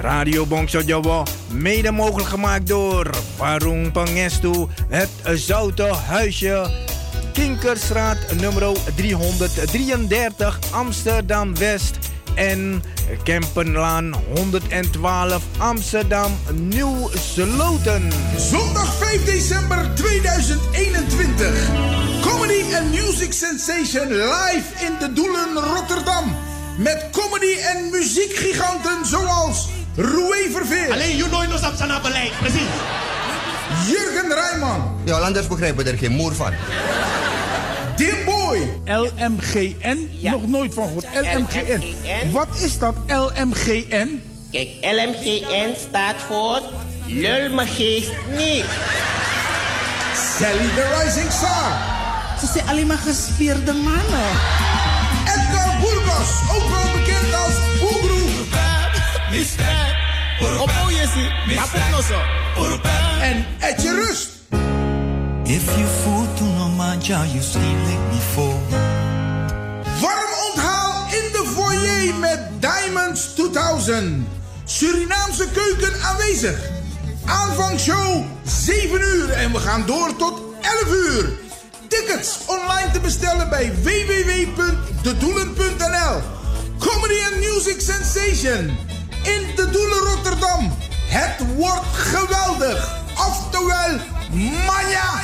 Radio Bongso Jowo, mede mogelijk gemaakt door Warung Pangestu, het Zoute Huisje, Kinkerstraat nummer 333 Amsterdam West en Kempenlaan 112 Amsterdam Nieuw Sloten. Zondag 5 december 2021. Comedy and Music Sensation live in de Doelen Rotterdam. Met comedy en muziekgiganten zoals Roué Verveer. Alleen you know nog op beleid, precies. Jurgen Rijman. Ja, anders begrijpen we er geen moer van. Dimboy. LMGN? Nog nooit van gehoord. LMGN. Wat is dat LMGN? Kijk, LMGN staat voor Lul me geest niet. Sally the Rising Star. Ze zijn alleen maar gespierde mannen. Edgar Burgos, ook wel bekend als Boegroe. Op Oyesi, Mapunoso. En Etje Rust. If you fool to no manja, you still make me fall. Warm onthaal in de foyer met Diamonds 2000. Surinaamse keuken aanwezig. Aanvangshow 7 uur en we gaan door tot 11 uur. Tickets online te bestellen bij www.dedoelen.nl. Comedy and Music Sensation Rotterdam. Het wordt geweldig. Oftewel, manja.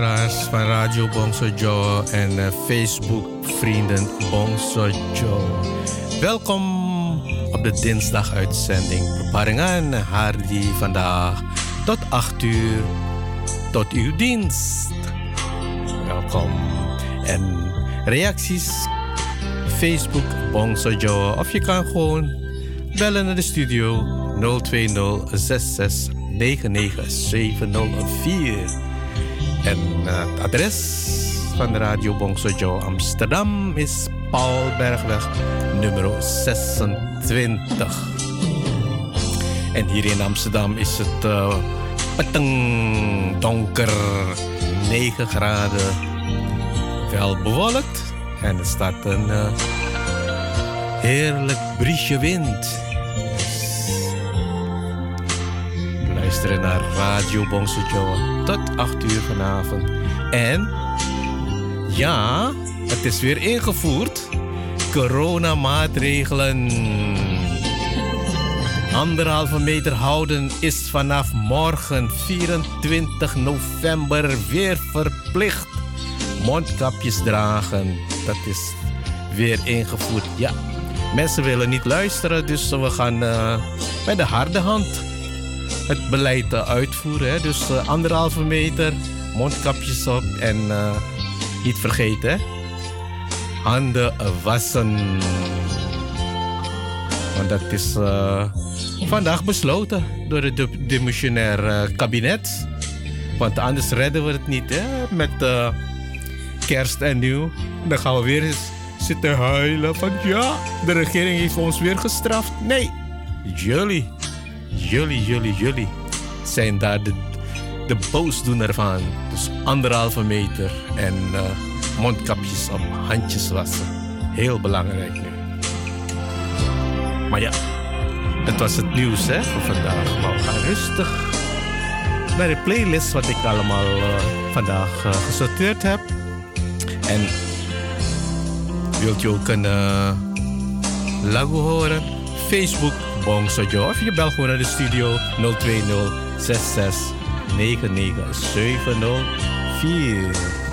Luisteraars van Radio Bongso Joe en uh, Facebook vrienden Bongso Joe. Welkom op de dinsdag uitzending. Beparingen Hardy vandaag tot 8 uur tot uw dienst. Welkom. En reacties Facebook Bongso Joe of je kan gewoon bellen naar de studio 020 66 99704. En het adres van de Radio Bongso Joe Amsterdam is Paulbergweg nummer 26. En hier in Amsterdam is het uh, donker 9 graden. Wel bewolkt en er staat een uh, heerlijk briesje wind. Luisteren naar Radio Bongso Joe tot 8 uur vanavond. En ja, het is weer ingevoerd. Coronamaatregelen. Anderhalve meter houden is vanaf morgen 24 november weer verplicht. Mondkapjes dragen, dat is weer ingevoerd. Ja, mensen willen niet luisteren, dus we gaan uh, bij de harde hand het beleid uitvoeren. Hè? Dus uh, anderhalve meter, mondkapjes op en uh, niet vergeten, handen wassen. Want dat is vandaag besloten door het demissionair kabinet. Want anders redden we het niet hè? met kerst en nieuw. Dan gaan we weer eens zitten huilen van ja, de regering heeft ons weer gestraft. Nee, jullie jullie, jullie, jullie zijn daar de, de boosdoener van. Dus anderhalve meter en uh, mondkapjes op, handjes wassen. Heel belangrijk nu. Maar ja, het was het nieuws hè, voor vandaag. Maar we gaan rustig naar de playlist wat ik allemaal uh, vandaag uh, gesorteerd heb. En wilt je ook een uh, lagu horen? Facebook Bong Sojo. Of je belt gewoon naar de studio 020 66 99 704.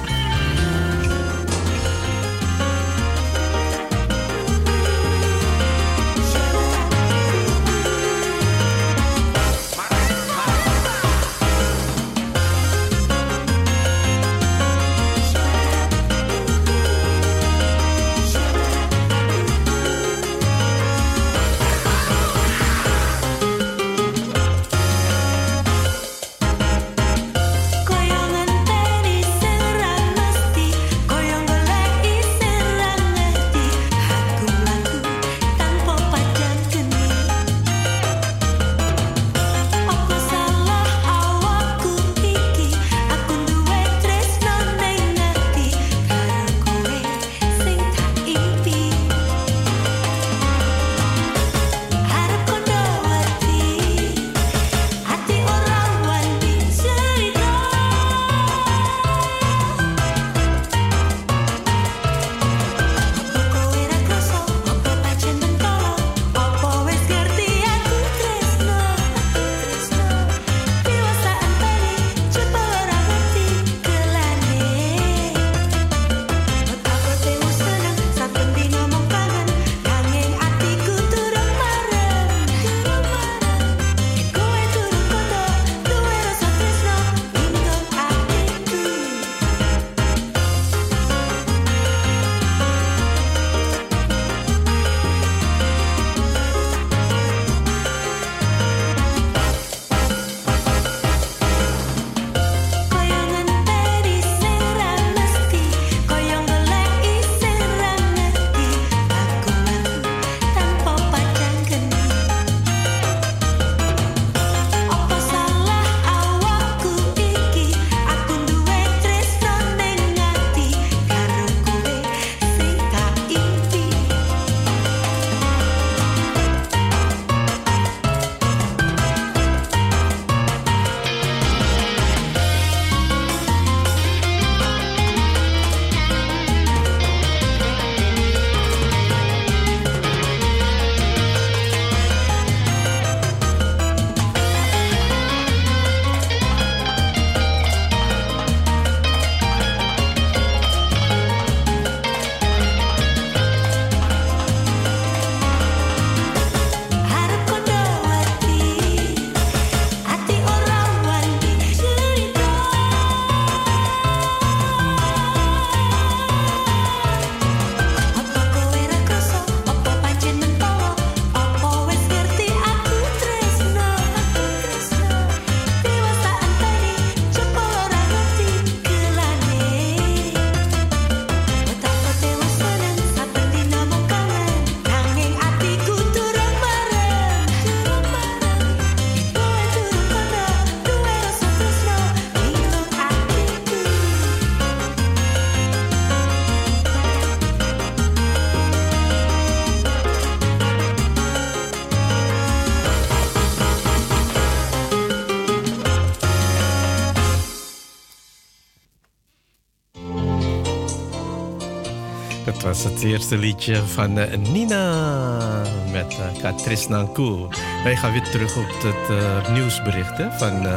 Was het eerste liedje van uh, Nina met uh, Katris Nankou. Wij gaan weer terug op het uh, nieuwsbericht van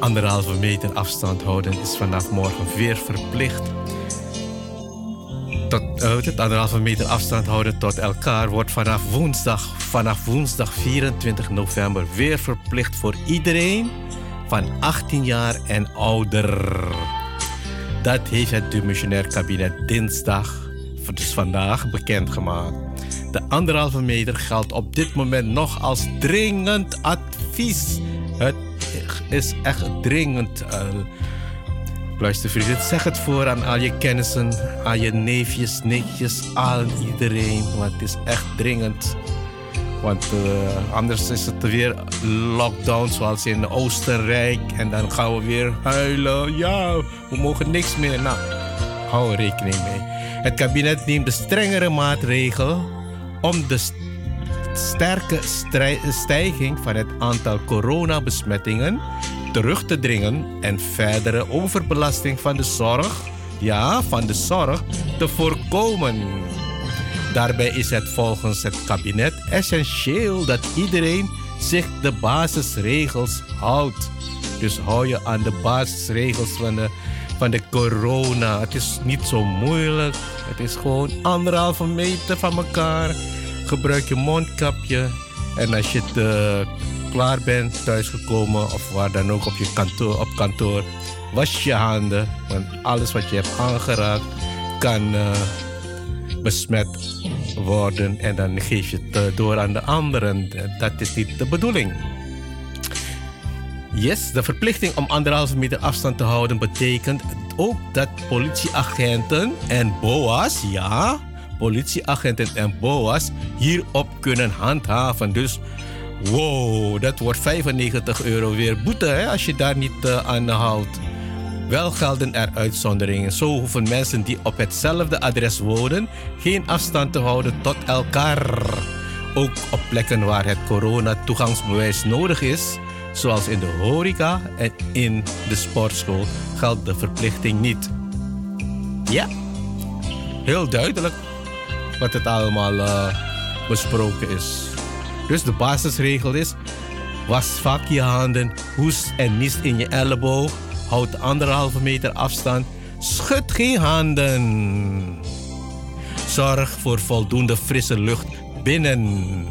anderhalve meter afstand houden is vanaf morgen weer verplicht. Tot, het anderhalve meter afstand houden tot elkaar wordt vanaf woensdag, vanaf woensdag 24 november weer verplicht voor iedereen van 18 jaar en ouder. Dat heeft het demissionair kabinet dinsdag, dus vandaag, bekendgemaakt. De anderhalve meter geldt op dit moment nog als dringend advies. Het is echt dringend. Uh, luister vrienden, zeg het voor aan al je kennissen, aan je neefjes, nichtjes, aan iedereen. Want het is echt dringend. Want uh, anders is het weer lockdown zoals in Oostenrijk. En dan gaan we weer huilen. Ja, we mogen niks meer. Nou, hou er rekening mee. Het kabinet neemt de strengere maatregel om de sterke stijging van het aantal coronabesmettingen terug te dringen en verdere overbelasting van de zorg, ja, van de zorg te voorkomen. Daarbij is het volgens het kabinet essentieel dat iedereen zich de basisregels houdt. Dus hou je aan de basisregels van de, van de corona. Het is niet zo moeilijk. Het is gewoon anderhalve meter van elkaar. Gebruik je mondkapje. En als je te klaar bent, thuisgekomen of waar dan ook op je kantoor, op kantoor, was je handen. Want alles wat je hebt aangeraakt kan uh, besmet worden en dan geef je het eh, door aan de anderen. Dat is niet de bedoeling. Yes, de verplichting om anderhalve meter afstand te houden betekent ook dat politieagenten en BOA's, ja, politieagenten en BOA's hierop kunnen handhaven. Dus wow, dat wordt 95 euro weer boete hè, als je daar niet uh, aan houdt. Wel gelden er uitzonderingen. Zo hoeven mensen die op hetzelfde adres wonen geen afstand te houden tot elkaar. Ook op plekken waar het corona-toegangsbewijs nodig is, zoals in de horeca en in de sportschool, geldt de verplichting niet. Ja, heel duidelijk wat het allemaal uh, besproken is. Dus de basisregel is: was vaak je handen, hoest en niest in je elleboog Houd anderhalve meter afstand. Schud geen handen. Zorg voor voldoende frisse lucht binnen.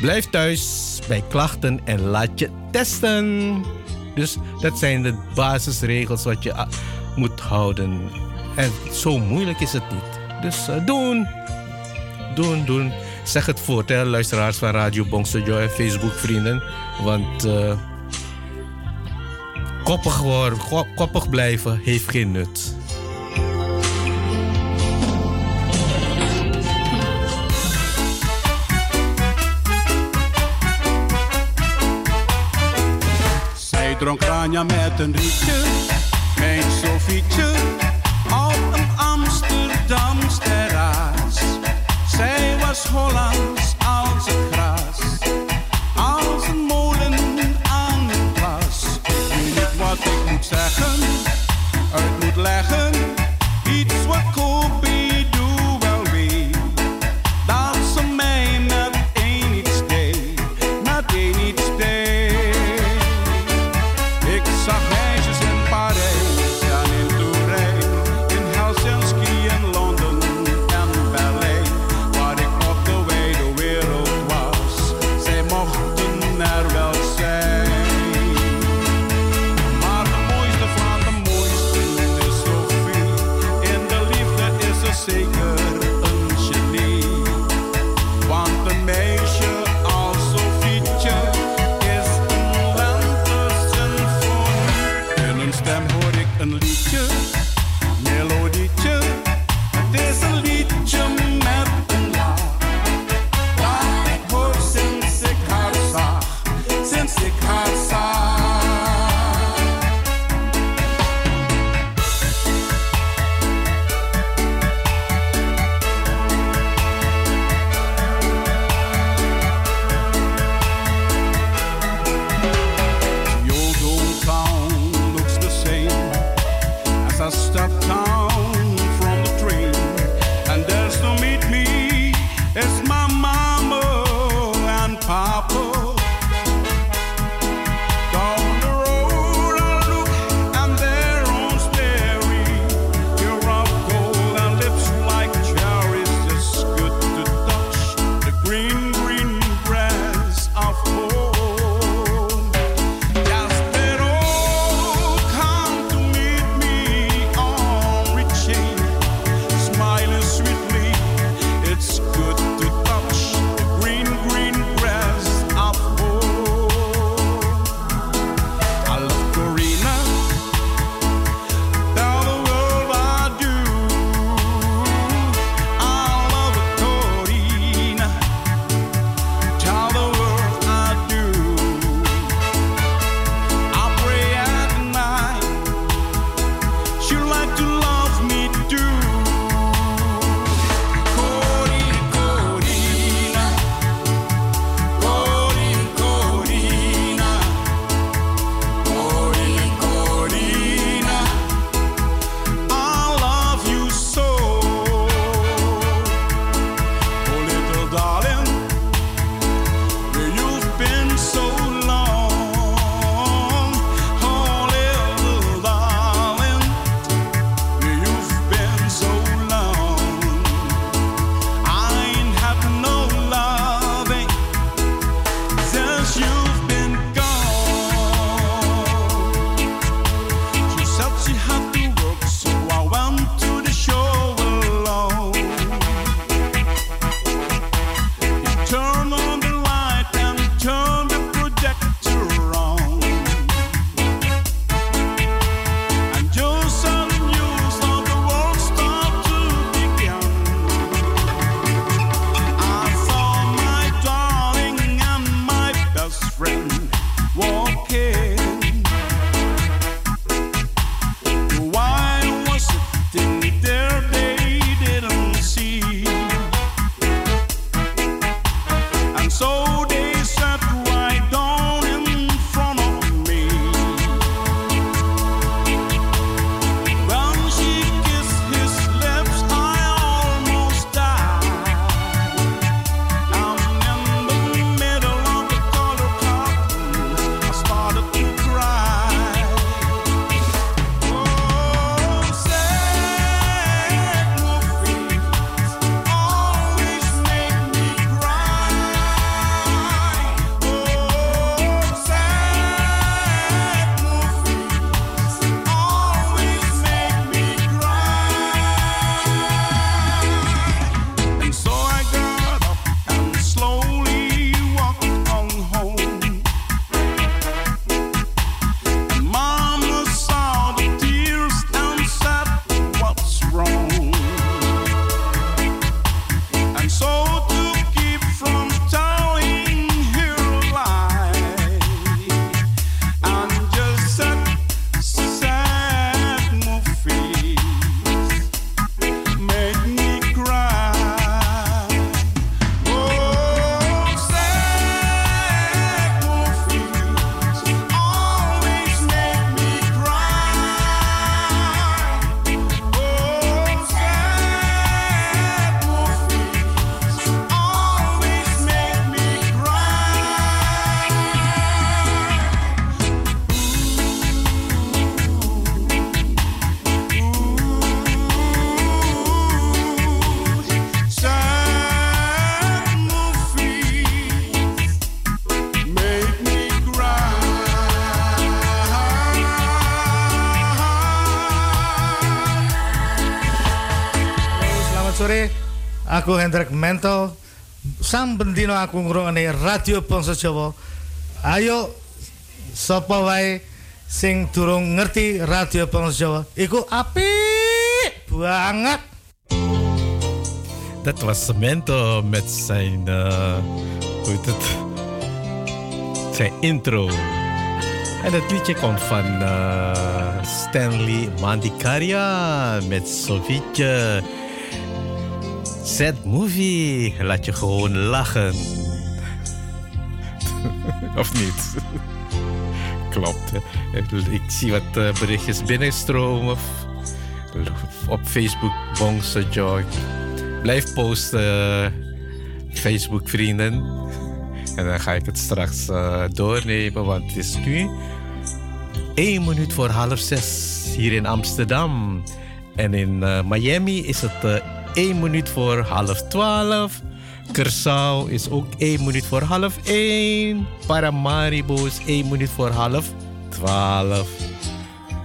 Blijf thuis bij klachten en laat je testen. Dus dat zijn de basisregels wat je ah, moet houden. En zo moeilijk is het niet. Dus uh, doen. Doen, doen. Zeg het voor, hè, luisteraars van Radio Bongso Joy en Facebook vrienden. Want... Uh, koppig, worden, koppig blijven heeft geen nut. Dronk Ranja met een rietje, mijn Sofietje, op een Amsterdams terras. Zij was Hollands als het Aku Hendrik Mental. Sam bendino aku ngrungokne Radio Bangsa Jawa. Ayo sapa wae sing durung ngerti Radio Bangsa Jawa iku apik banget. Dat was Cemento met zijn, eh, hoe intro. En het liedje komt van eh, Stanley Mandikaria met Sofietje. Sad movie, laat je gewoon lachen. of niet? Klopt. Ik- zie wat eh, berichtjes binnenstromen. Op Facebook, Bongse Joy. Blijf posten, Facebook vrienden. En dan ga ik het straks eh, doornemen, want het is nu één minuut voor half zes hier in Amsterdam. En in eh, Miami is het eh, één minuut voor half twaalf. Curaçao is ook één minuut voor half één. Paramaribo is één minuut voor half twaalf.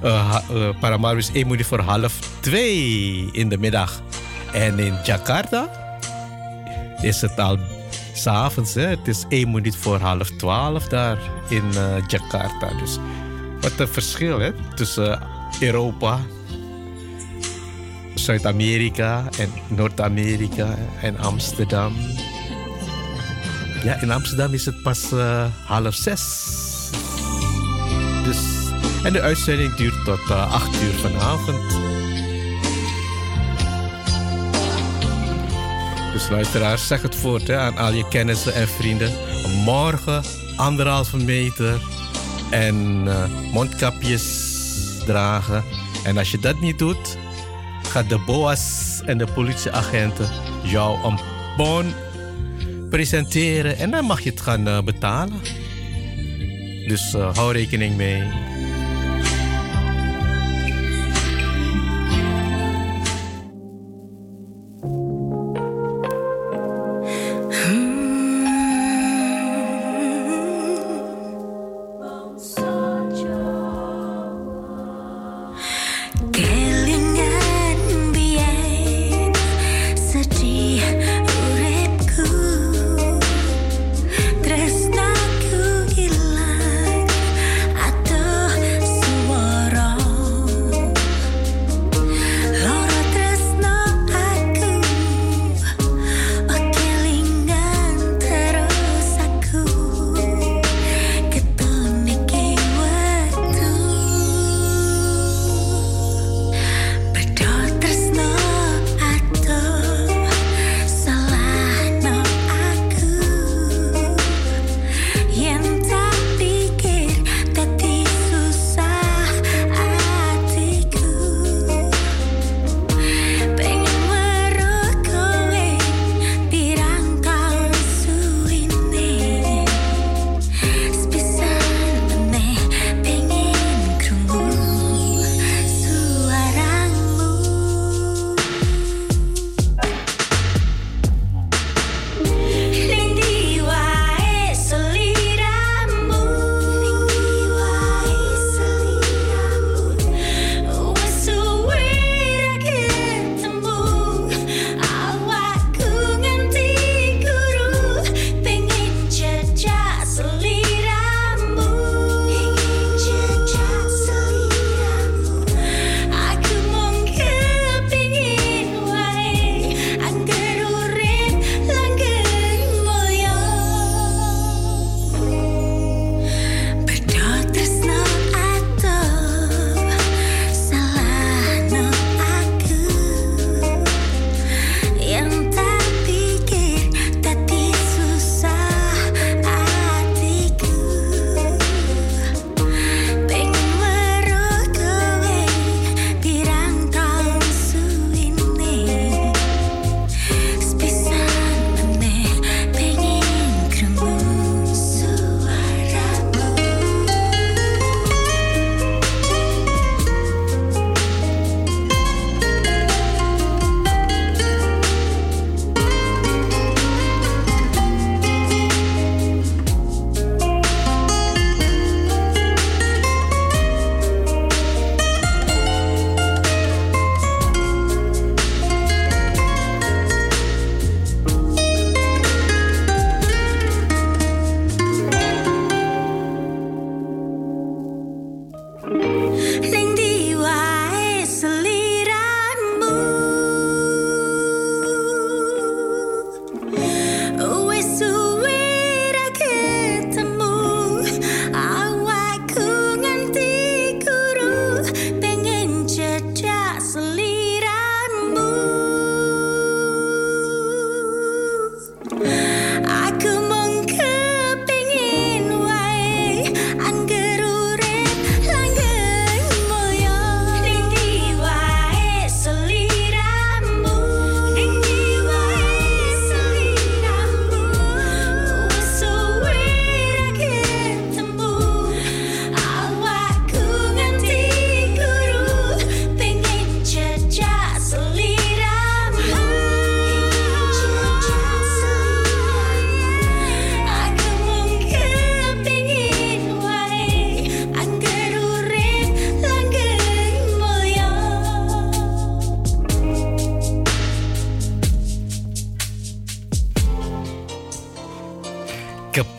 Eh, ha- eh, Paramaribo is één minuut voor half twee in de middag. En in Jakarta is het al s'avonds. Het is één minuut voor half twaalf daar in eh, Jakarta. Dus wat een verschil tussen Europa, Zuid-Amerika en Noord-Amerika en Amsterdam. Ja, in Amsterdam is het pas eh, half zes. Dus, en de uitzending duurt tot eh, acht uur vanavond. Dus luisteraars, zeg het voort hè, aan al je kennissen en vrienden. Morgen anderhalve meter en eh, mondkapjes dragen. En als je dat niet doet, gaat de BOA's en de politieagenten jou een bon presenteren. En dan mag je het gaan eh, betalen. Dus eh, hou rekening mee.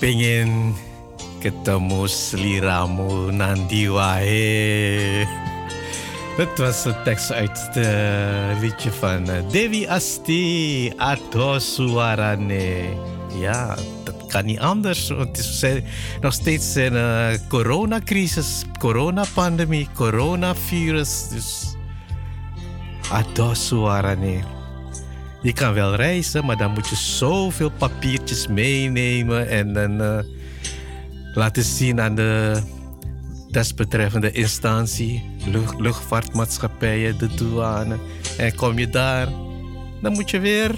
Kepingin ketemu Sliramu Nandiwae. Dat was een tekst uit het liedje van eh, Devi Asti, Ato Suarane. Ja, dat kan niet anders. Want is eh, nog steeds een uh, coronacrisis, coronapandemie, coronavirus. Dus Ato Suarane. Je kan wel reizen, maar dan moet je zoveel papiertjes meenemen en dan uh, laten zien aan de desbetreffende instantie, lucht, luchtvaartmaatschappijen, de douane. En kom je daar, dan moet je weer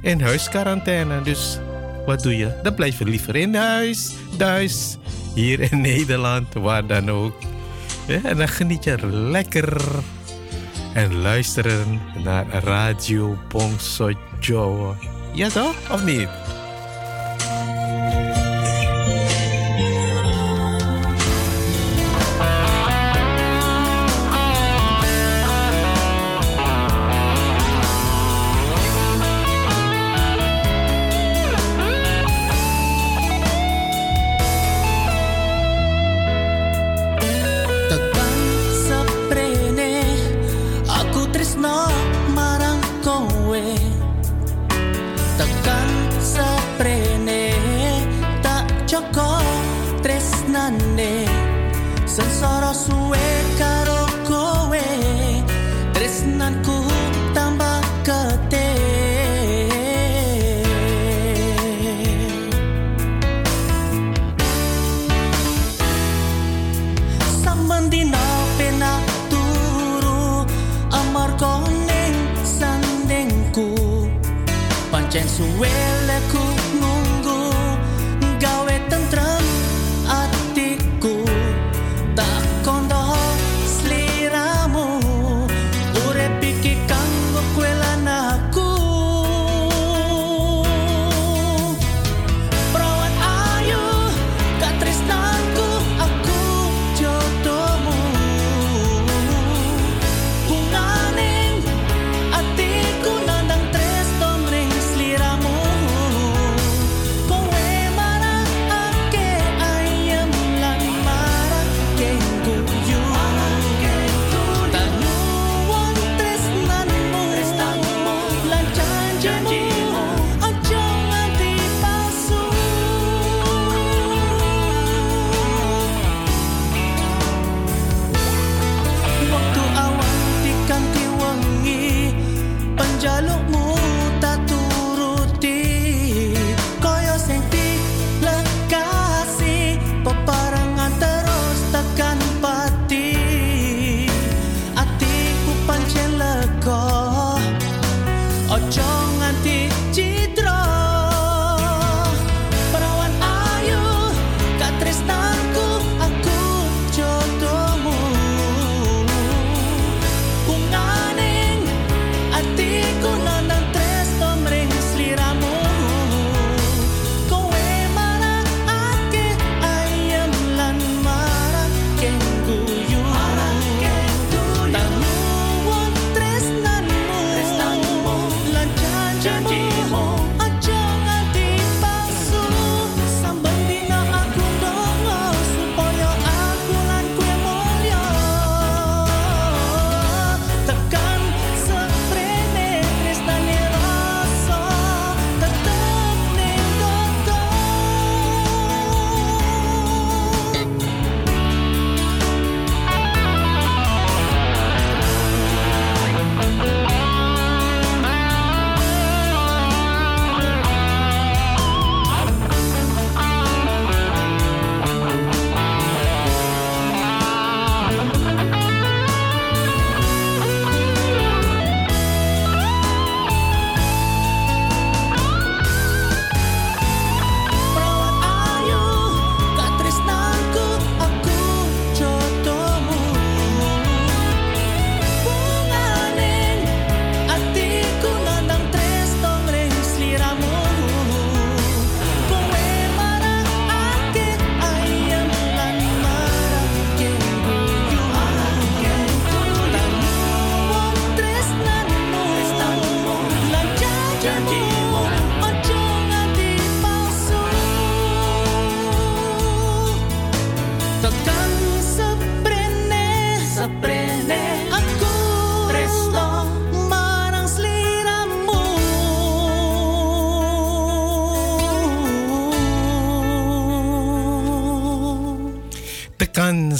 in huisquarantaine. Dus wat doe je? Dan blijf je liever in huis, thuis, hier in Nederland, waar dan ook. En dan geniet je lekker en luisteren naar Radio Bongsojo. Ja toch? Of niet?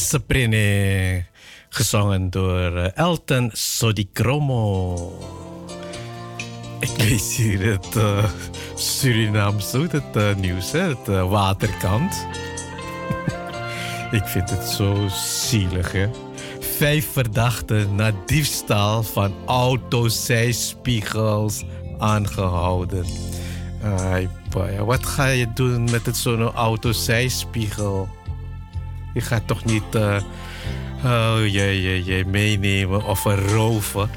Seprene. Gezongen door eh, Elton Sodikromo. Ik lees hier het uh, Surinaamse, het uh, nieuws, hè? het waterkant. Ik vind het zo zielig, hè. Vijf verdachten na diefstal van autozijspiegels aangehouden. Boy, wat ga je doen met zo'n autozijspiegel? Je gaat toch niet... Uh, oh, je meenemen of roven.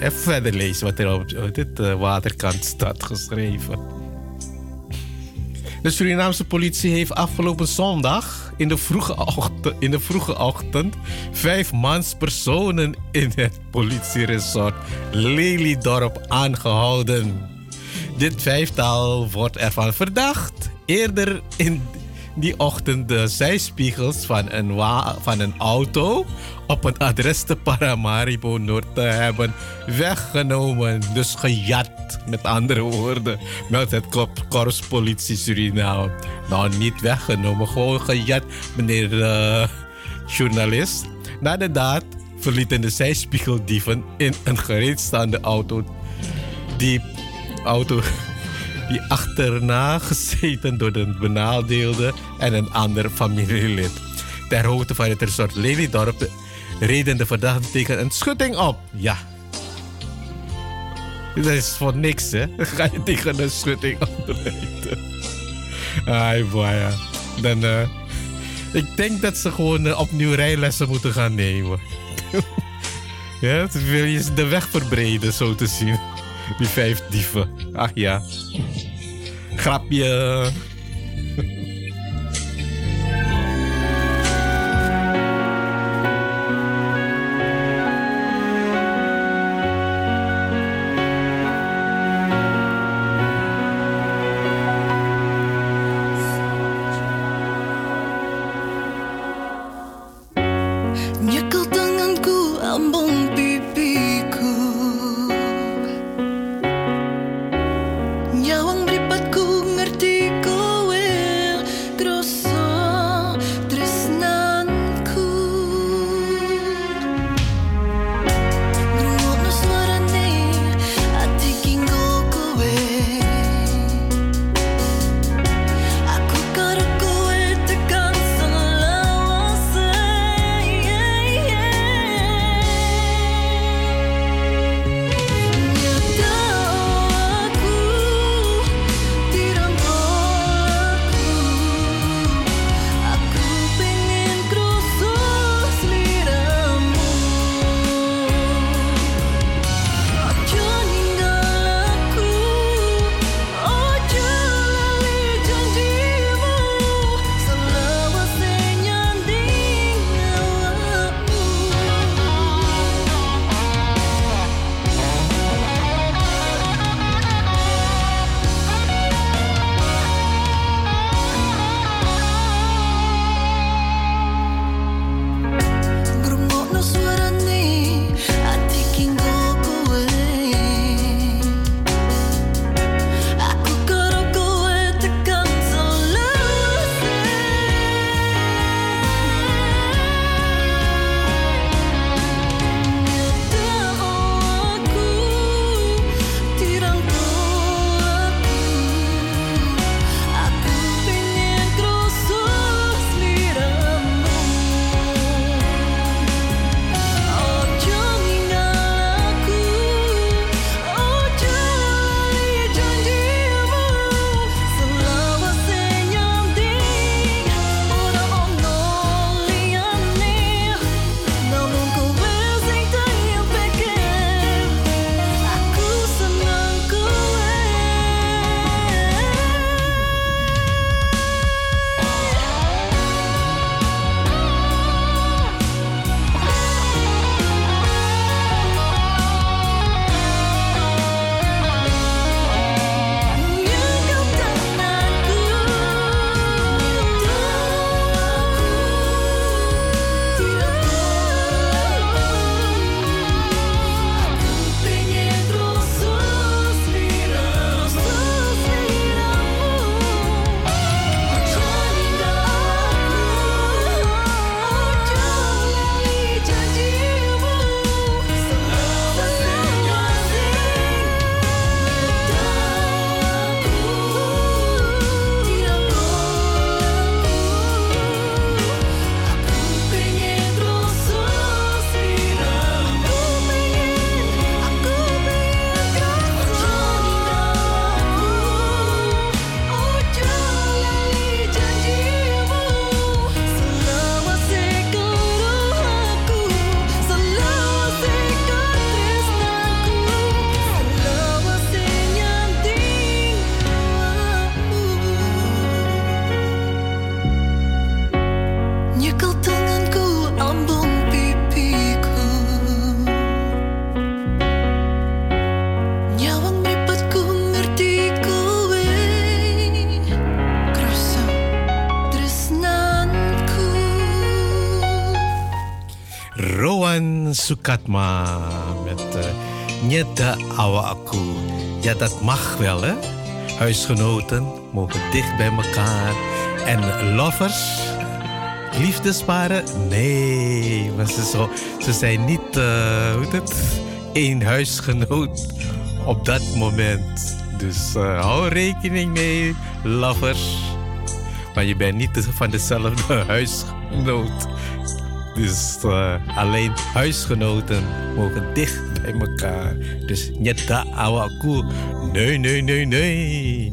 Even verder lezen wat er op dit uh, waterkant staat geschreven. De Surinaamse politie heeft afgelopen zondag in de vroege ochtend, in de vroege ochtend vijf manspersonen in het politieresort Lelydorp aangehouden. Dit vijftal wordt ervan verdacht eerder in die ochtend de zijspiegels van een, van een auto op een adres te Paramaribo Noord te hebben weggenomen. Dus gejat, met andere woorden, meldt het Korps Politie Suriname. Nou, niet weggenomen, gewoon gejat, meneer de journalist. Na de daad verlieten de zijspiegeldieven in een gereedstaande auto. Die auto die achterna gezeten door een benadeelde en een ander familielid. Ter hoogte van het resort Lelydorp reden de verdachten tegen een schutting op. Ja. Dat is voor niks, hè? Ga je tegen een schutting oprijden. Ai, boy. Dan, uh, ik denk dat ze gewoon uh, opnieuw rijlessen moeten gaan nemen. ja, wil je de weg verbreden, zo te zien. Die vijf dieven. Ach ja. Grapje. Sukatma met uh, Nyeta Awa. Ja, dat mag wel, hè? Huisgenoten mogen dicht bij elkaar. En lovers, liefdesparen? Nee, maar ze, zo, ze zijn niet, uh, hoe het, één huisgenoot op dat moment. Dus uh, hou rekening mee, lovers. Maar je bent niet van dezelfde huisgenoot. Dus alleen huisgenoten mogen dicht bij elkaar. Dus nyata awaku. Nee, nee, nee, nee.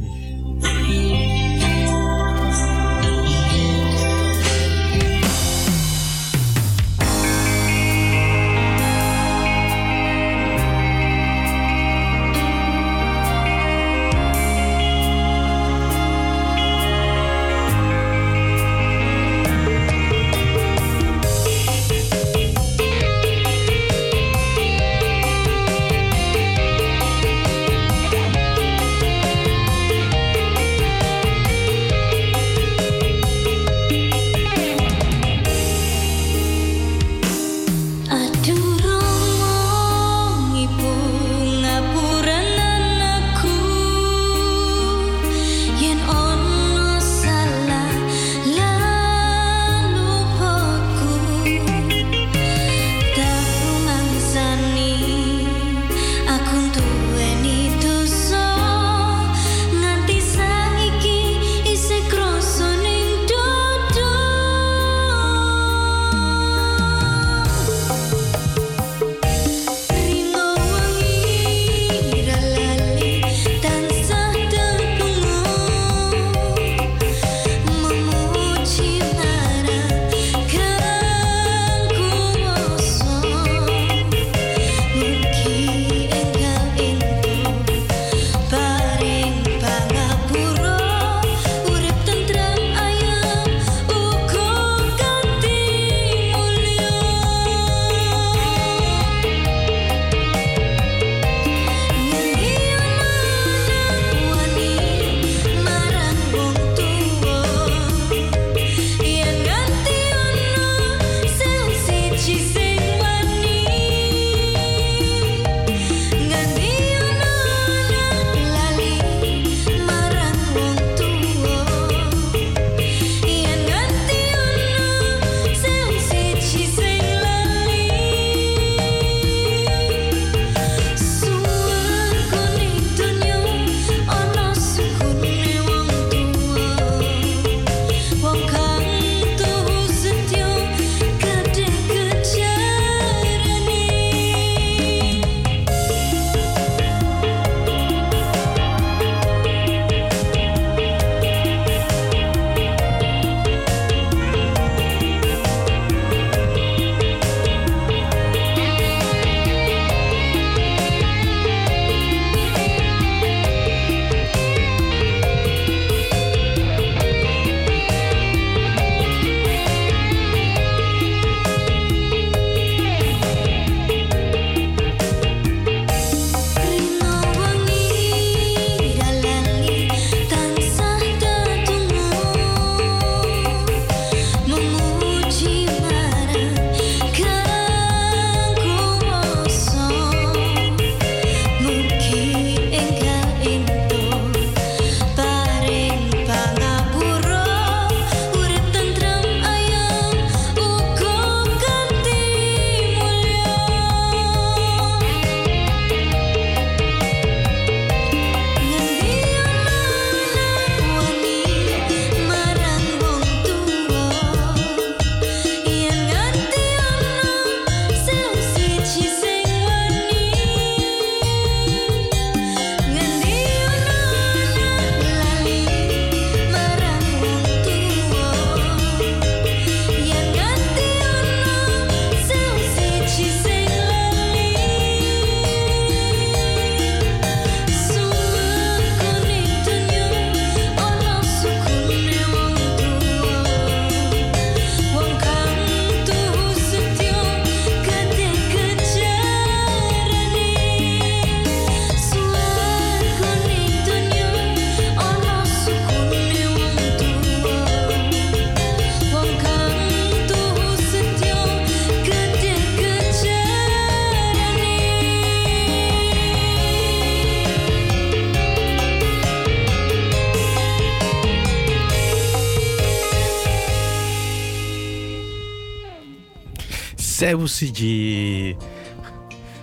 Sewusiji.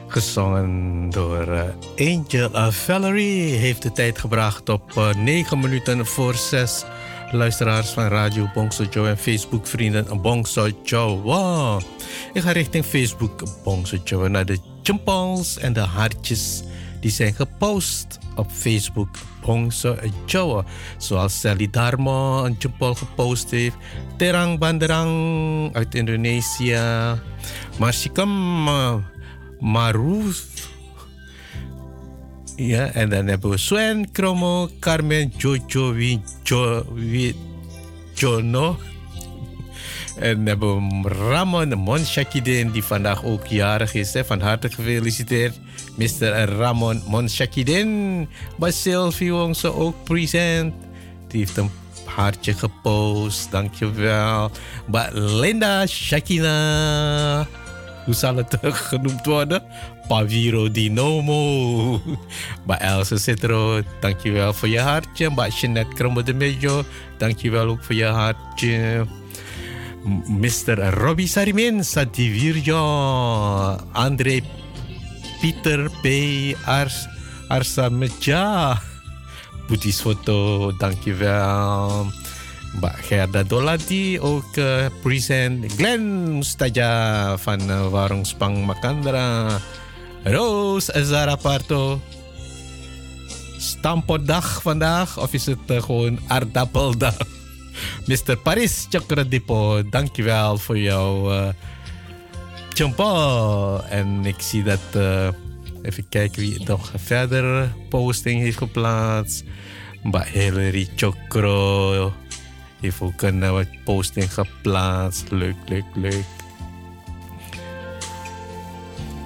Gezongen door eh, Angel Valerie. Heeft de tijd gebracht op uh, 9 minuten voor 6. Luisteraars van Radio Bongso Joe en Facebook vrienden Bongso Joe. Ik ga richting Facebook Bongso Joe naar de chimpals en de hartjes die zijn gepost op Facebook Bongso Joe. Zoals Sally Dharma een chimpal gepost heeft. Terang Banderang uit Indonesië. Marsikam uh, Maruf. Ja, en dan hebben we Swen, Kromo, Carmen, Jojo, Wijo, Jono. En dan hebben we Ramon Monshakidin, die vandaag ook jarig is. Hè. Van harte gefeliciteerd, Mr. Ramon Monshakidin. Basil Vionse ook present. Die heeft een hartje gepost, dankjewel. Mbak Linda Shakina. Hoe zal het genoemd worden? Paviro Dinomo. Mbak Elsa Citro, dankjewel voor je hartje. Mbak Jeanette Kromo de Mejo, dankjewel ook voor je hartje. Mr. Robbie Sarimin, Sadivirjo. André Pieter P. Ars, Arsa Meja. Dankjewel. Gerda Dolati ook uh, present. Glenn Mustaja van uh, Spang Makandra. Rose Zaraparto. Stampotdag vandaag of is het uh, gewoon aardappeldag? Mr. Paris Chakradipo, dankjewel voor jouw uh, jumpo. En ik zie dat, uh, even kijken wie nog verder posting heeft geplaatst. Mbak Hillary Chokro heeft ook een uh, posting geplaatst. Leuk, leuk, leuk.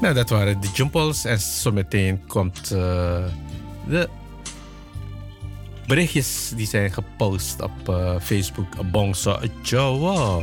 Nou, dat waren de jumpels. En zometeen komt uh, de berichtjes die zijn gepost op uh, Facebook. Bongso Jawa.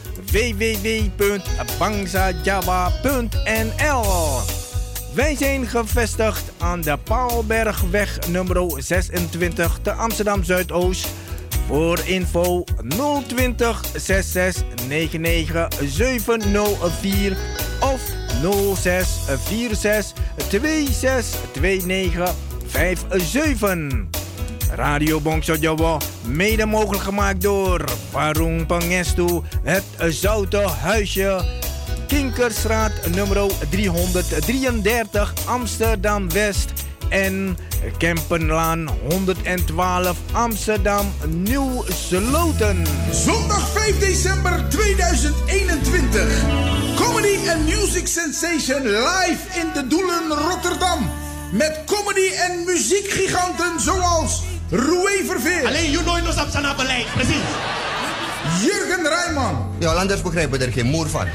www.bangsajava.nl. Wij zijn gevestigd aan de Paalbergweg nummer 26 te Amsterdam Zuidoost. Voor info 020 66 99 704 of 06 46 26 29 57. Radio Bongso Jawa, mede mogelijk gemaakt door Warung Pangestu, Zoute Huisje, Kinkerstraat nummer 333 Amsterdam West en Kempenlaan 112 Amsterdam Nieuw Sloten. Zondag 5 december 2021. Comedy and Music Sensation live in de Doelen Rotterdam. Met comedy en muziekgiganten zoals Roué Verveer. Alleen you know nos op zijn beleid, precies. Jurgen Rijman. Ja, anders begrijpen er geen moer van.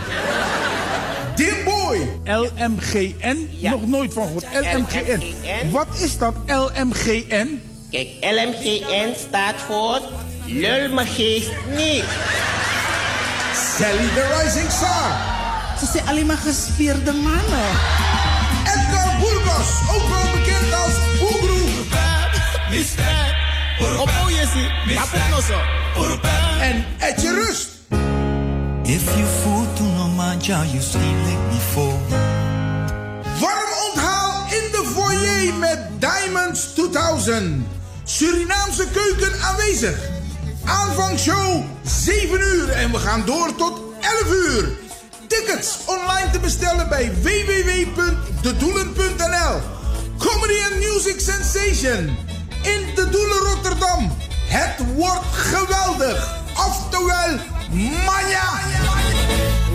Dimboy. LMGN? Nog nooit van gehoord. LMGN. Wat is dat LMGN? Kijk, LMGN staat voor Lul me geest niet. Sally the Rising Star. Ze zijn alleen maar gespierde mannen. Edgar Burgos, ook wel bekend als Boegroe. Op oh yesi, wapen no zo. En Etje Rust. If you fool to no you still like me for. Warm onthaal in de foyer met Diamonds 2000. Surinaamse keuken aanwezig. Aanvangshow 7 uur en we gaan door tot 11 uur. Tickets online te bestellen bij www.dedoelen.nl. Comedy and Music Sensation in de Doelen Rotterdam. Het wordt geweldig. Oftewel, manja.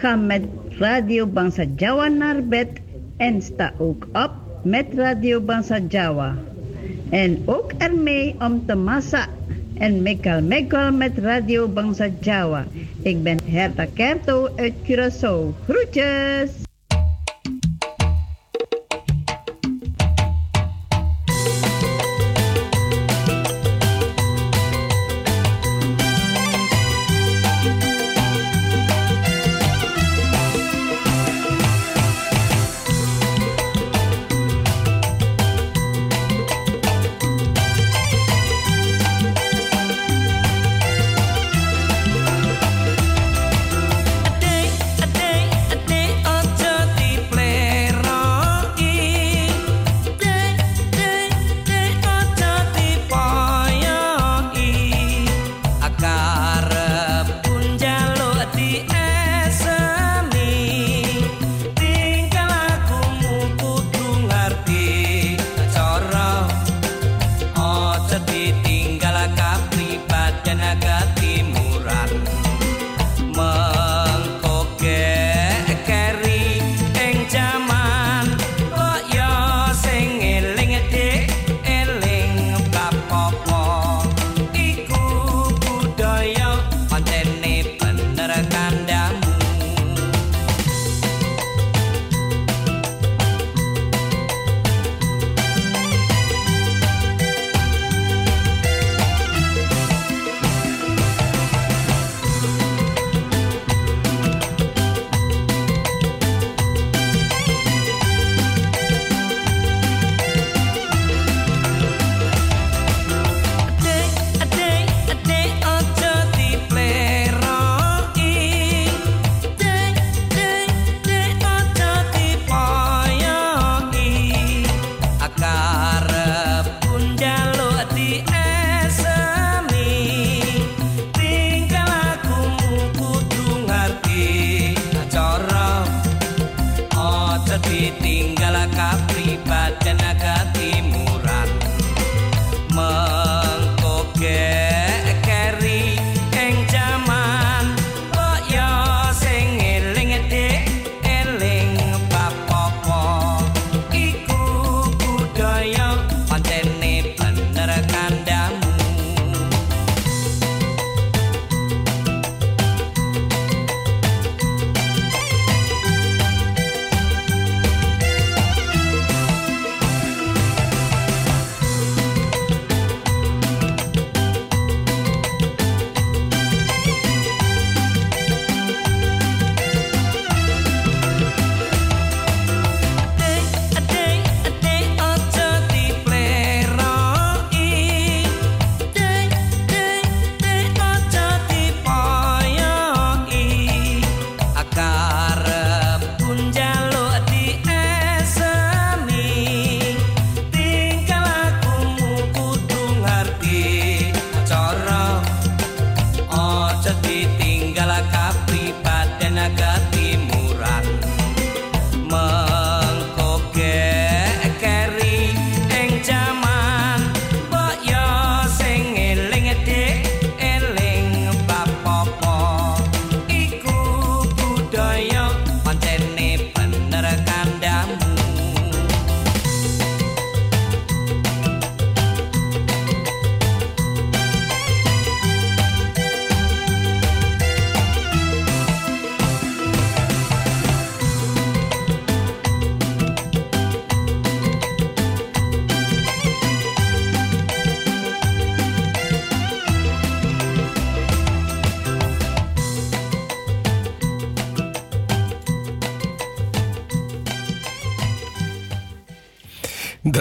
Ga met Radio Bangsa Jawa naar bed en sta ook op met Radio Bangsa Jawa. En ook ermee om te massa en mekal mekal met Radio Bangsa Jawa. Ik ben Herta Kerto uit Curaçao. Groetjes!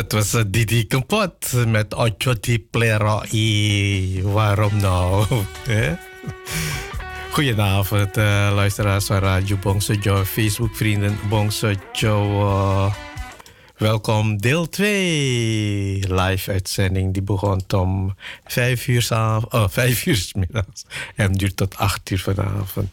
Dat was uh, Didi Kempot met Ocho di Plerai. Waarom nou? Goedenavond, uh, luisteraars van Radio Bongsojo, Facebook-vrienden Bongsojo. Uh, welkom, deel 2. Live uitzending die begon om 5 uur, oh, 5 uur s middags en duurt tot 8 uur vanavond.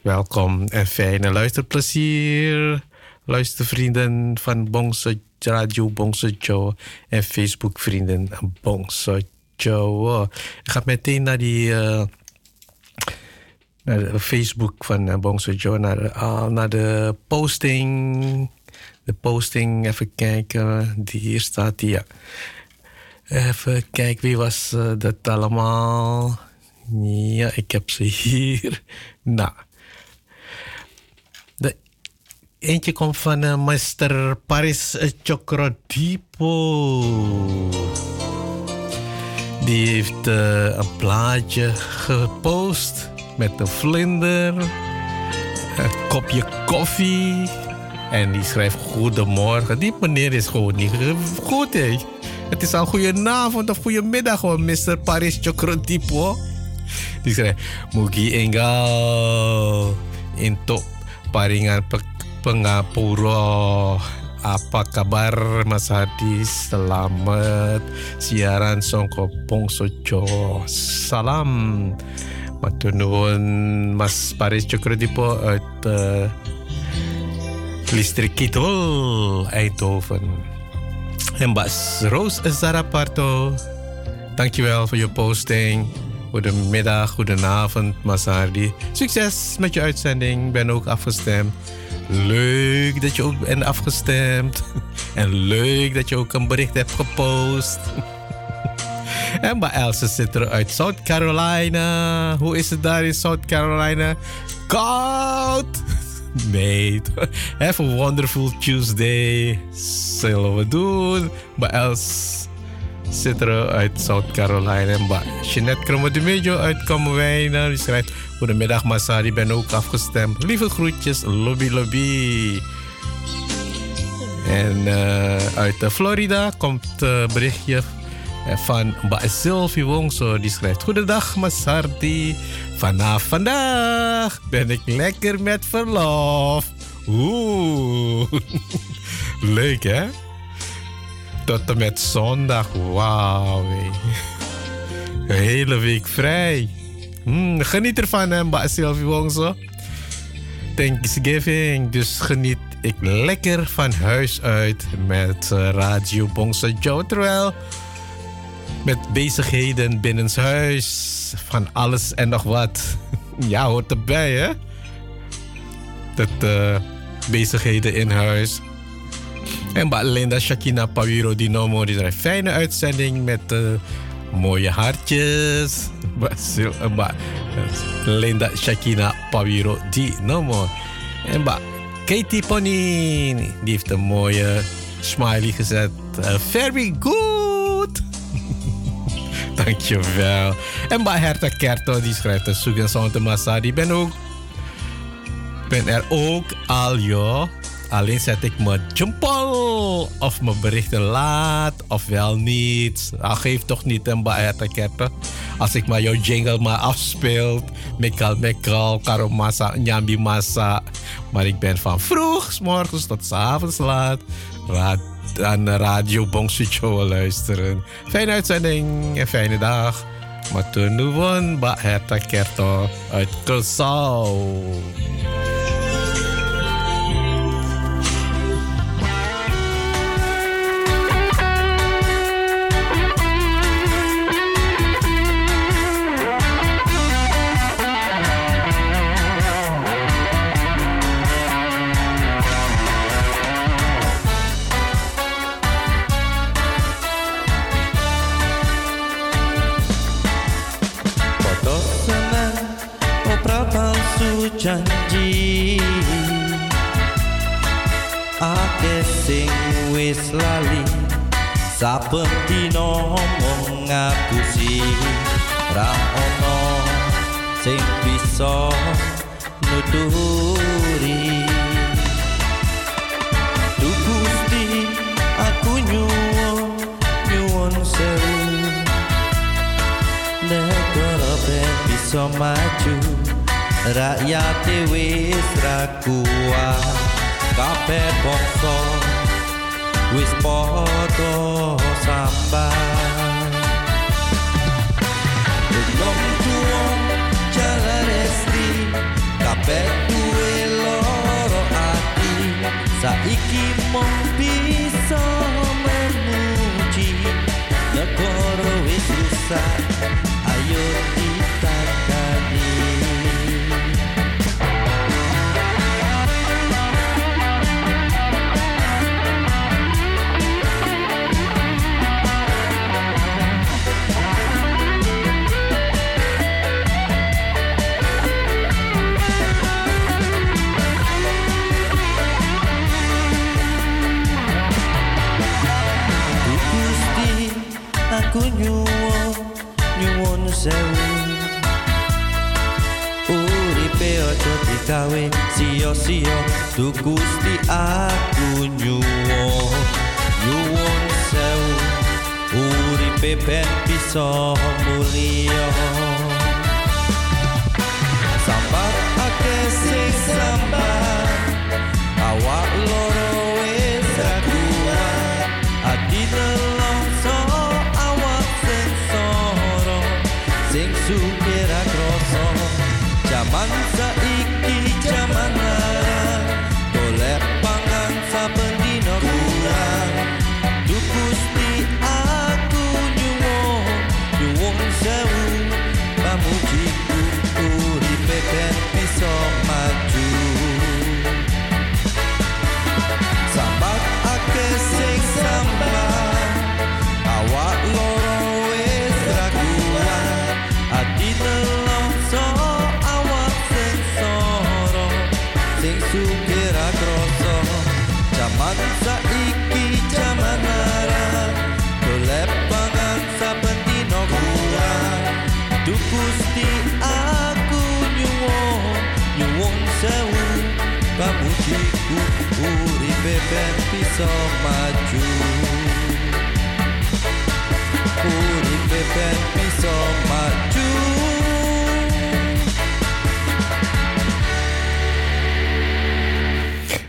Welkom en fijne luisterplezier, luistervrienden van Bongsojo. Radio Bongso Joe en Facebook vrienden Bongso Joe. Ik ga meteen naar die naar de Facebook van uh, Bongso Joe, naar, uh, naar de posting. De posting, even kijken. Die hier staat ja. Even kijken, wie was dat allemaal? Ja, ik heb ze hier. Nou. Eentje komt van uh. Paris Chocrodipo. Die heeft uh, een plaatje gepost met een vlinder, een kopje koffie. En die schrijft goedemorgen. Die meneer is gewoon niet goed, hè. Het is al goedenavond of goedemiddag, hoor, Mr. Paris Chocrotipo. Die schrijft, Mugi enggal into paringan pengapuro. Apa kabar Mas Hadi? Selamat siaran Songko Pongsojo. Salam. Matur nuwun Mas Paris Chocrotipo uit uh, Listrik Kidul, Eindhoven. En Bas Roos Zaraparto, dankjewel voor je posting. Goedemiddag, goedenavond, Masardi. Succes met je uitzending. Ben ook afgestemd. Leuk dat je ook bent afgestemd. En leuk dat je ook een bericht hebt gepost. En bij Elsa zit er uit South Carolina. Hoe is het daar in South Carolina? Koud! Nee, have a wonderful Tuesday. Zullen we doen. Bij Els er uit South Carolina. Bij Jeanette Kromodemejo uit Kamwijnen. Die schrijft... Goedemiddag Masari, ben ook afgestemd. Lieve groetjes, lobby lobby. En uh, uit Florida komt uh, berichtje van Mbak Sylvie Wongso. Die schrijft... Goedendag Masardi. Vanaf vandaag ben ik lekker met verlof. Oeh, leuk hè? Tot en met zondag, wauw. Een hele week vrij. Hmm, geniet ervan hè, Mbak Sylvie Wongso. Thanksgiving, dus geniet ik lekker van huis uit met uh, Radio Bongso Joe. Terwijl met bezigheden binnenshuis van alles en nog wat. Ja, hoort erbij, hè? Dat uh, bezigheden in huis. En Linda Shakina Pawiro Dinomo, die een fijne uitzending met uh, mooie hartjes. Ba, Linda Shakina Pawiro Dinomo. En bij Katie Pony, die heeft een mooie smiley gezet. Very good! Dankjewel. En bij Herta Kerto, die schrijft een zoek en zo'n massa. Die ben ook. Ben er ook al, joh. Alleen zet ik mijn jumpal of mijn berichten laat of wel niet. Dat geeft toch niet een Herta Kerto. Als ik maar jouw jingle maar afspeelt. Mekal Mekal, Karo Massa, Nyambi Massa. Maar ik ben van vroeg, morgens tot s laat. Aan Radio Bongsucho luisteren. Fijne uitzending en fijne dag. Maar toen Herta Kerto uit Curaçao. Janji. Ake sing wis lali Saben dina mung ngapusi Ra ono sing bisa nuturi Duh Gusti aku nyuwun nyuwun sewu Negara ben bisa maju rakyat wis rakua kape bangsa wis padha sambat. Dening tuwa jalar esti kape tuwe loro ati. Saiki mung bisa menuju negara wis rusak ayo di new one, new one sewu. Uripe ojo digawe sia-sia, tu Gusti aku new one, new one sewu. Uripe ben bisa mulia.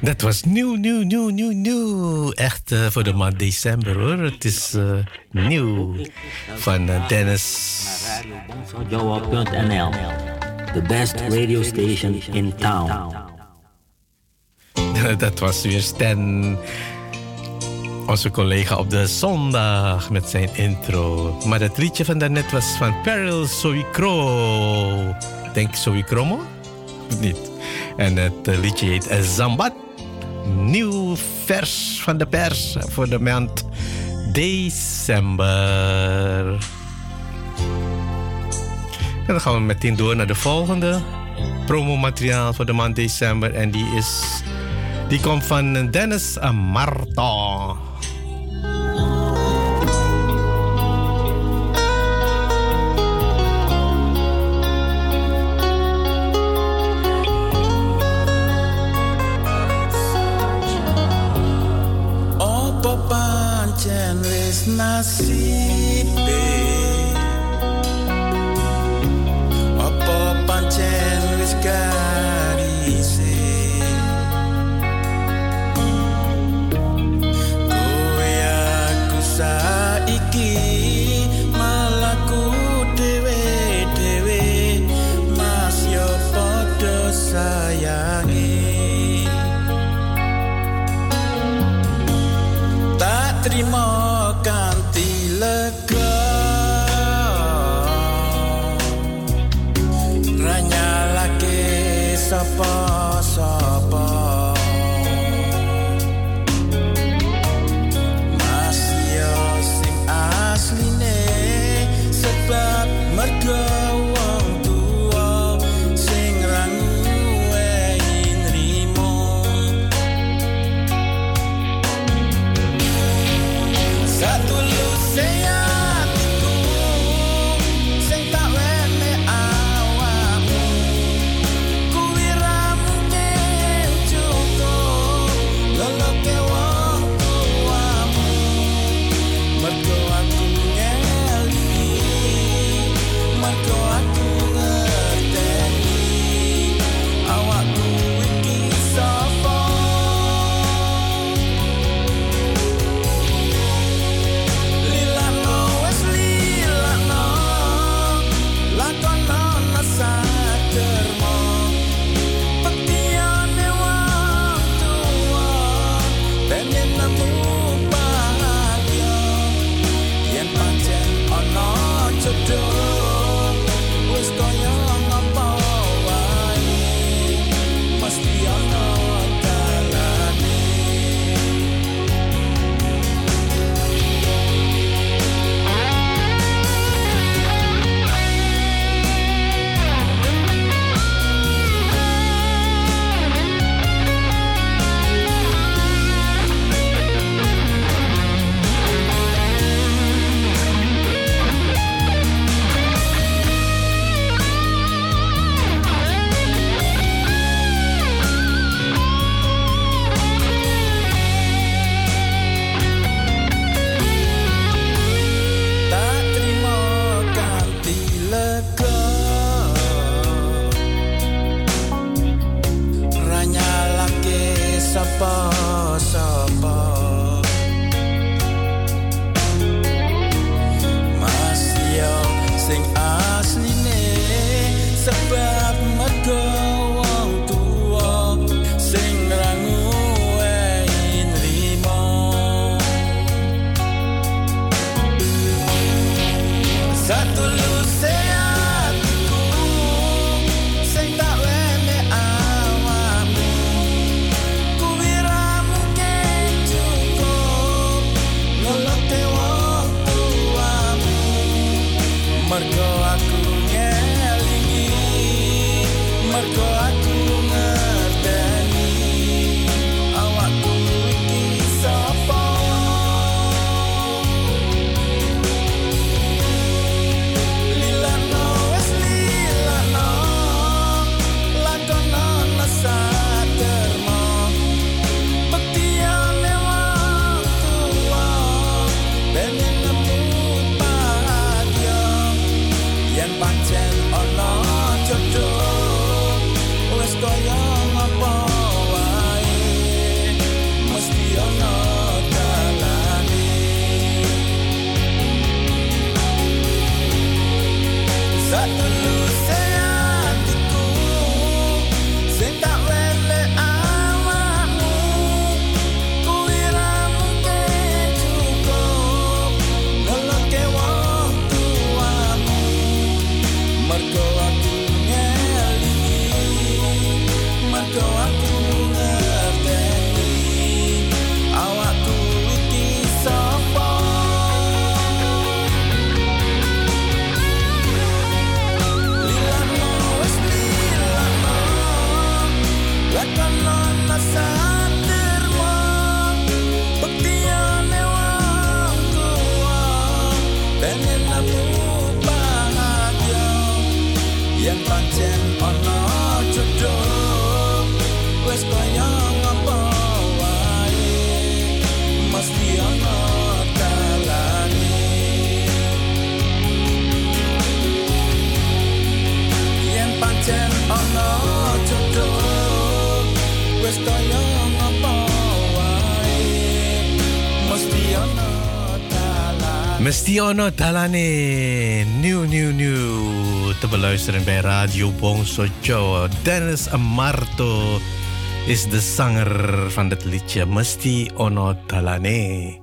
Dat was nieuw, nieuw, nieuw, nieuw, nieuw. Echt eh, voor de maand december hoor. Het is eh, nieuw van eh, Dennis. The best radio station in town. Dat was weer Stan, onze collega op de zondag met zijn intro. Maar dat liedje van daarnet was van Peril Soikro. Denk Soikromo? Niet? En het eh, liedje heet eh, Zambat. Nieuw vers van de pers voor de maand december. En dan gaan we meteen door naar de volgende promomateriaal voor de maand december. En die, is, die komt van Dennis wis nasibe. Apa pancen wis garise Ono Dalane. Nieuw, nieuw, nieuw. Te beluisteren bij Radio Bonso Joe. Dennis Amarto is de zanger van het liedje. Musti Ono Dalane.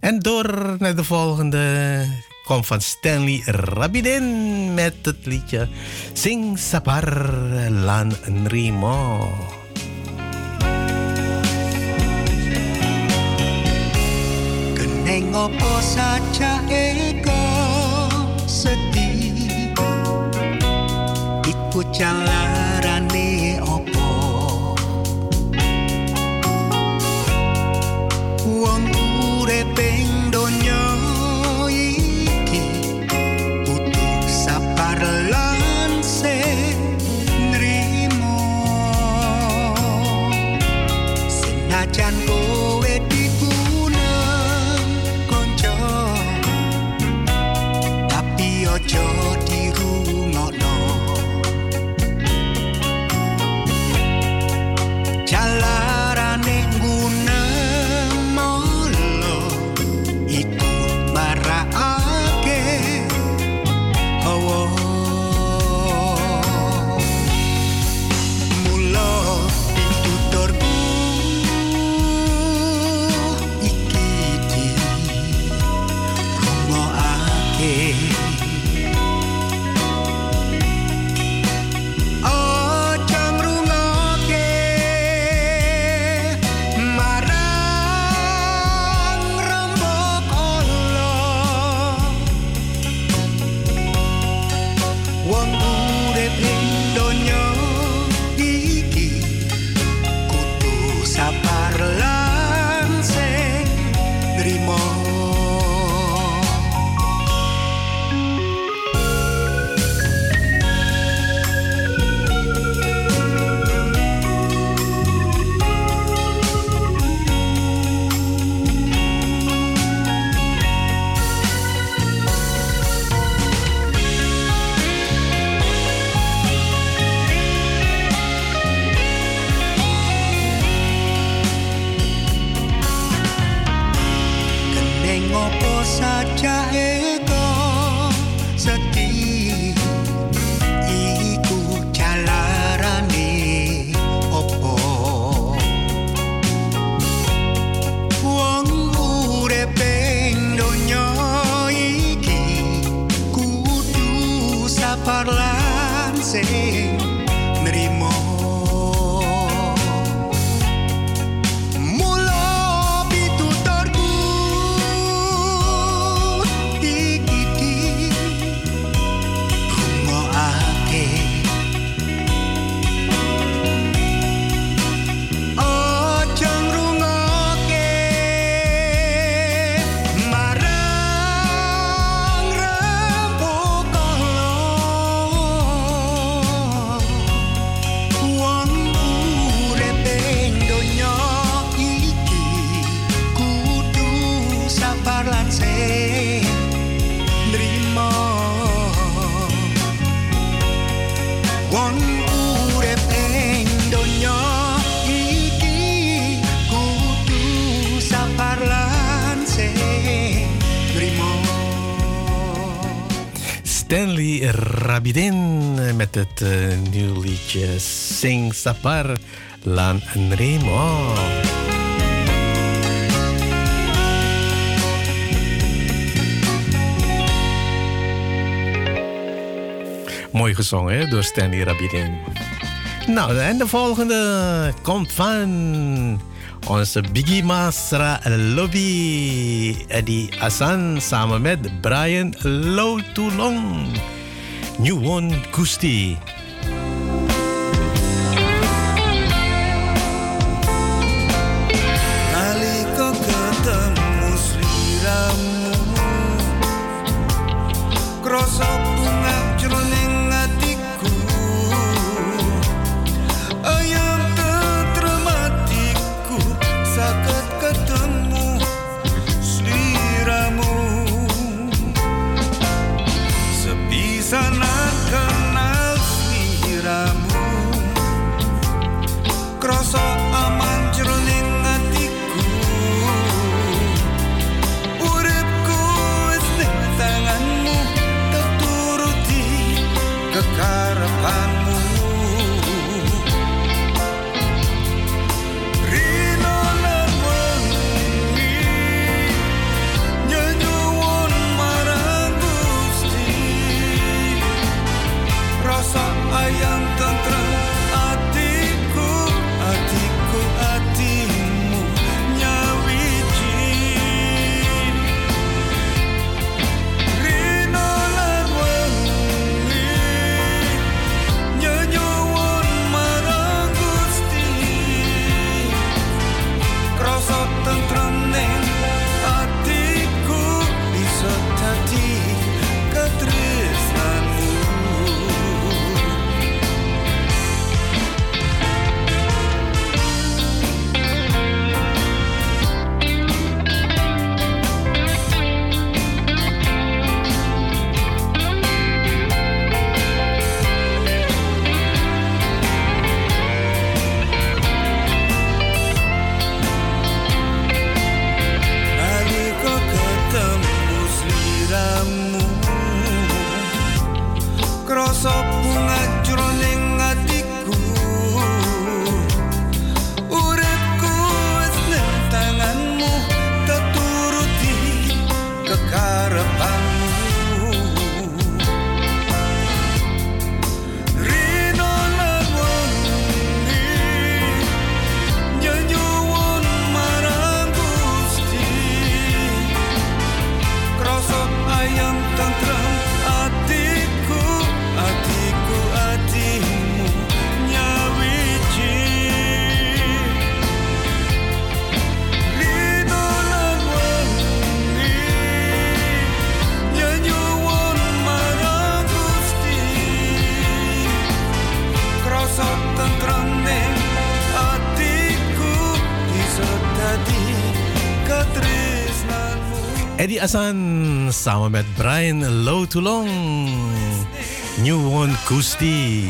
En door naar de volgende komt van Stanley Rabidin met het liedje Sing Saparlan Nrimo. Nengopo saja kok sedih Iku calarane opo? Uang kure Rabidin met het uh, nieuwe liedje Sing Sapar Lan Nremo. Mooi gezongen hè, door Stanley Rabidin. Nou, en de volgende komt van onze Biggie Masra Lobby. Eddie Hassan samen met Brian Lotulong. New One Kusti. Hassan samen met Brian Lotulong. New One Kusti.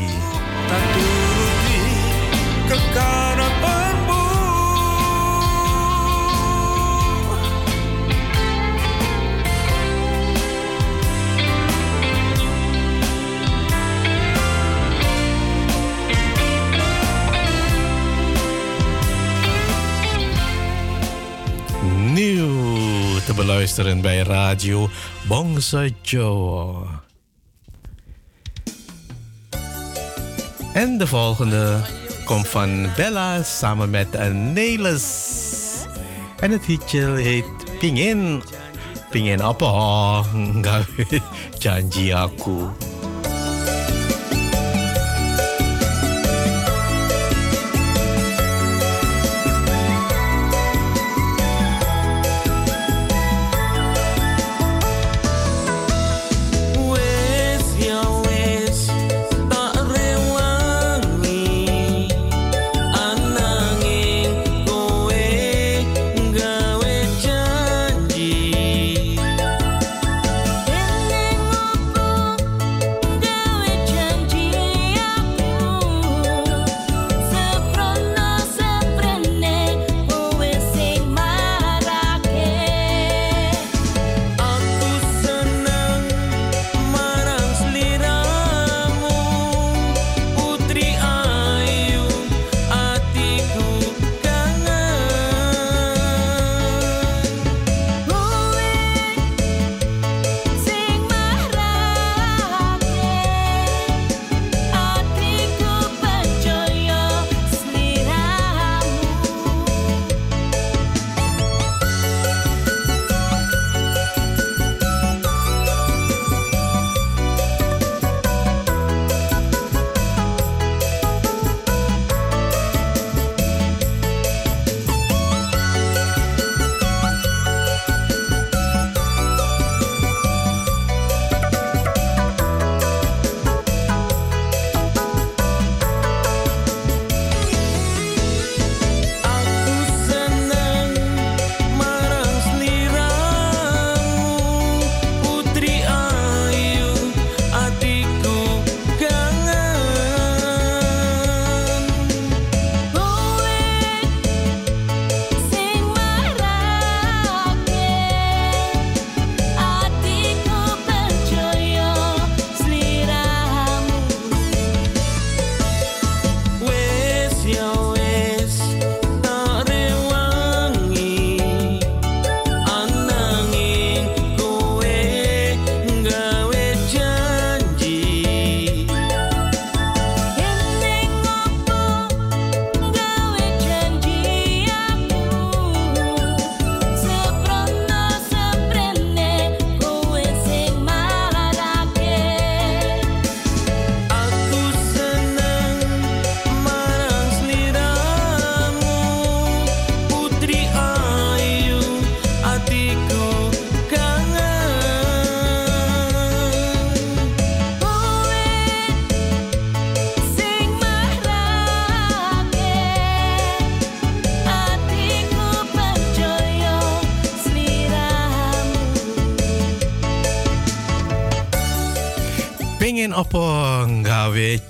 Beluisteren bij Radio Bongsa Joe. En de volgende komt van Bella samen met Nelis. En het liedje heet Pingin. Pingin apa? Janji aku.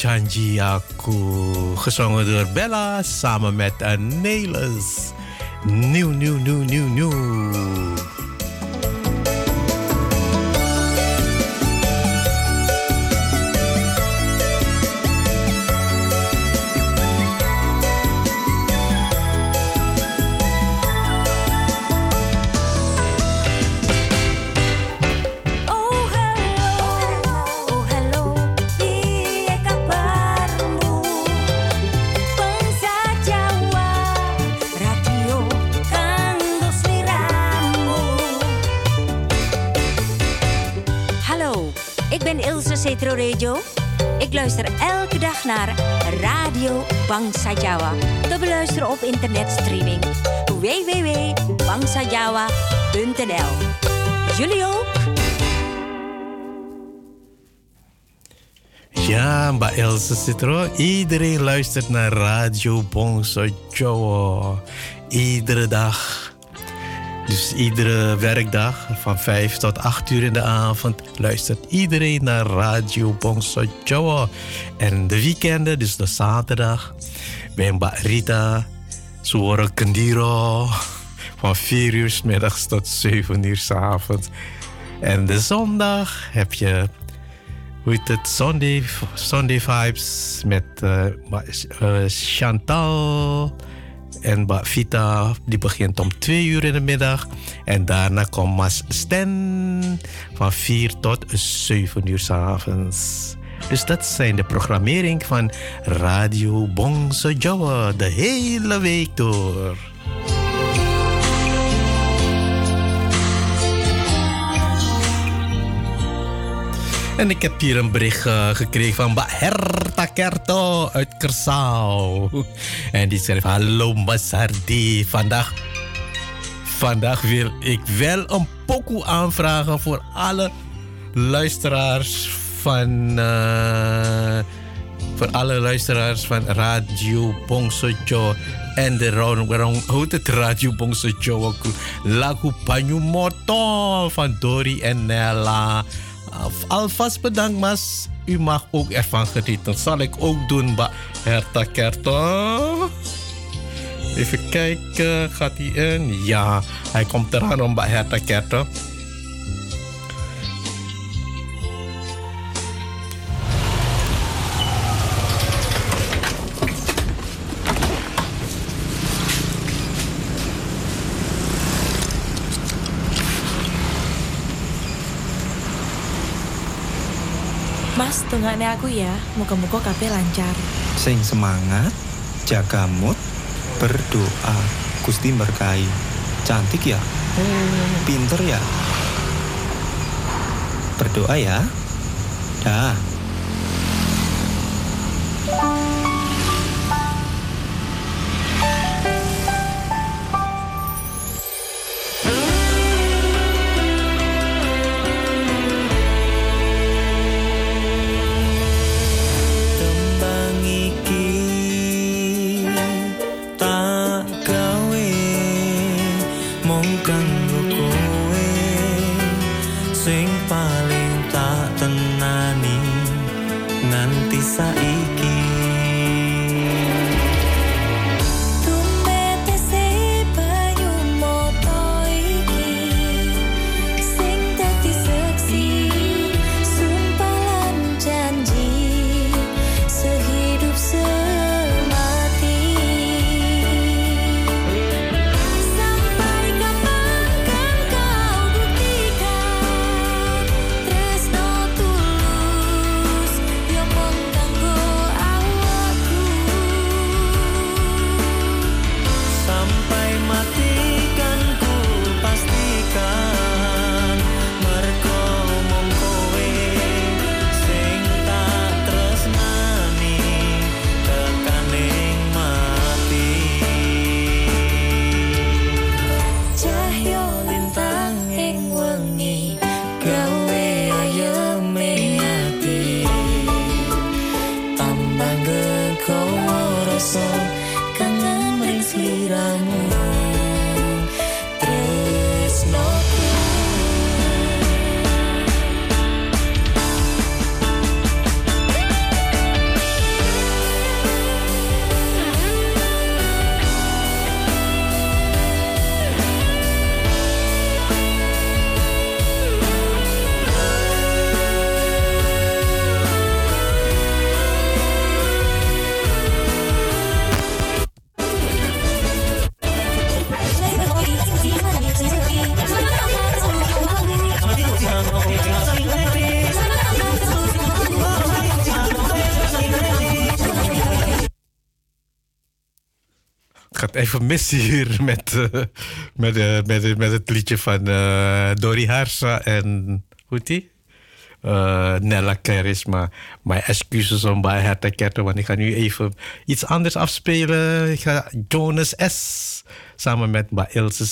Gawe chanji aku. Gezongen door Bella samen met Nelis. Nieuw, nieuw, nieuw, nieuw, nieuw. Naar Radio Bangsa Jawa. Te beluisteren op internetstreaming www.bangsajawa.nl. Jullie ook? Ja, Mbak Else Citro. Iedereen luistert naar Radio Bongso Jowo. Iedere dag. Dus iedere werkdag van 5 tot 8 uur in de avond luistert iedereen naar Radio Bongso Jowo. En de weekenden, dus de zaterdag, bij Rita, Kendiro. Van 4 uur middags tot 7 uur 's avonds. En de zondag heb je hoe het? Sunday, Sunday Vibes met eh, Chantal en Vita. Die begint om twee uur in de middag. En daarna komt Mas Sten van 4 tot 7 uur 's avonds. Dus dat zijn de programmering van Radio Bongso Jawa de hele week door. En ik heb hier een bericht eh, gekregen van Herta Kerto uit Kersau. En die schrijft: Hallo Masardi, vandaag, vandaag wil ik wel een pokoe aanvragen voor alle luisteraars van. eh, voor alle luisteraars van Radio Bongsojo en de Rong hoe het Radio Bongsojo. Lagu Panyu Moto van Dori en Nella. Alvast bedankt, mas. U mag ook ervan genieten. Zal ik ook doen, ba Herta Kerto. Even kijken, gaat hij in? Ja, hij komt eraan om ba Herta Kerto. Tungane aku ya. Muka-muka kabeh lancar. Sing semangat, jaga mood, berdoa. Gusti berkahi. Cantik ya? Pinter ya? Berdoa ya? Dah. Word even mis hier met, eh, met, eh, met, met het liedje van eh Dori Harsa en hoe die? Eh, Nella Charisma. Mijn excuses om bij haar te ketten, want ik ga nu even iets anders afspelen. Ik ga Jonas S. samen met bij Ilse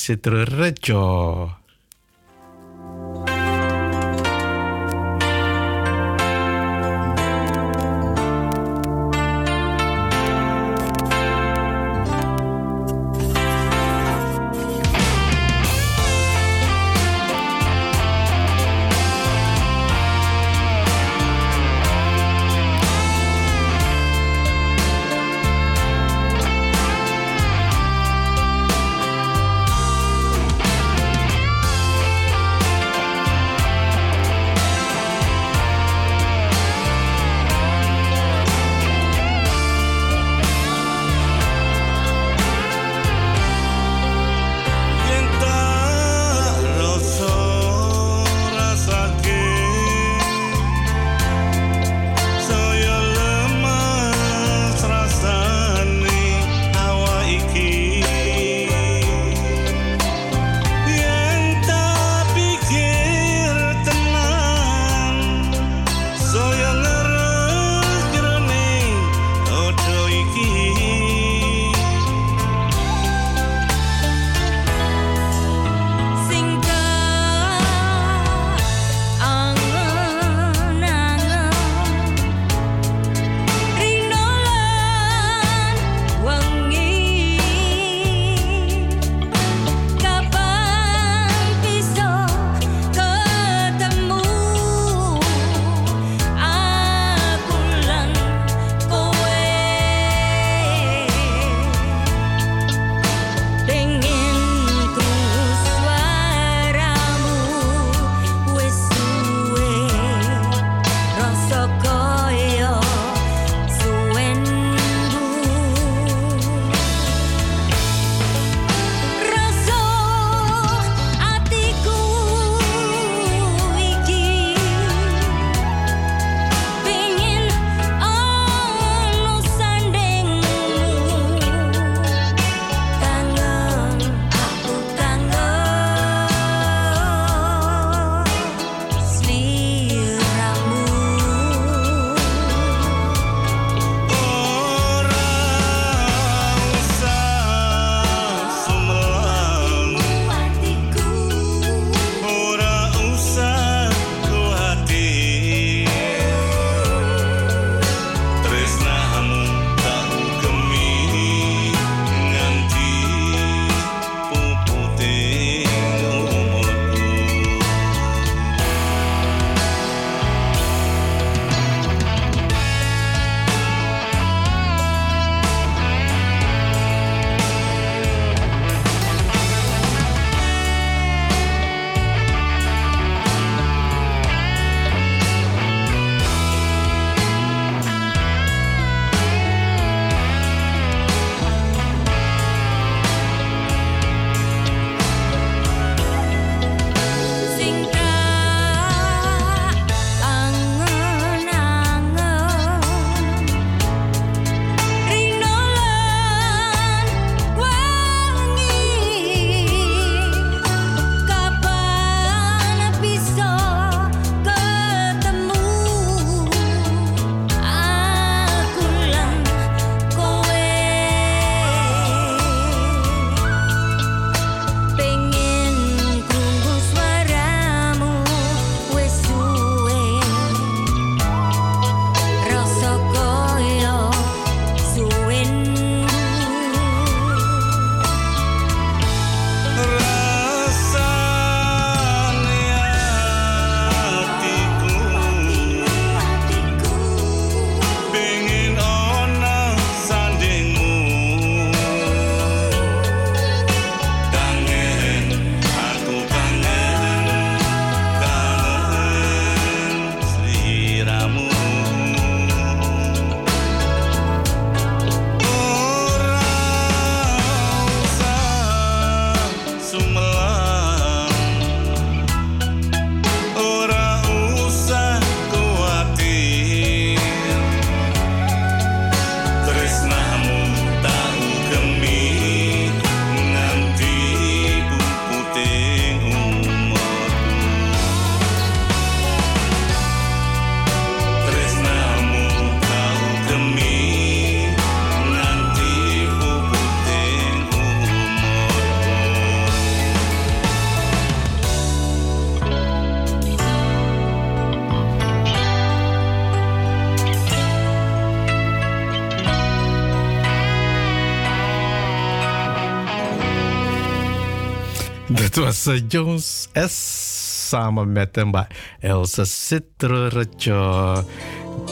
Elsa Jones S samen met Mbak Elsa Citrorejo.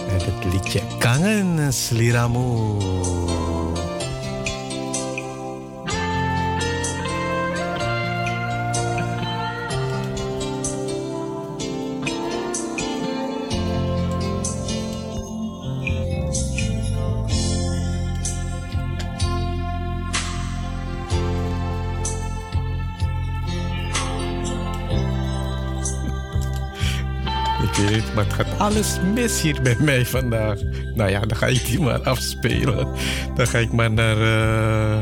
En het liedje Kangen Seliramu. alles mis hier bij mij vandaag. Nou ja, dan ga ik die maar afspelen. Dan ga ik maar naar uh,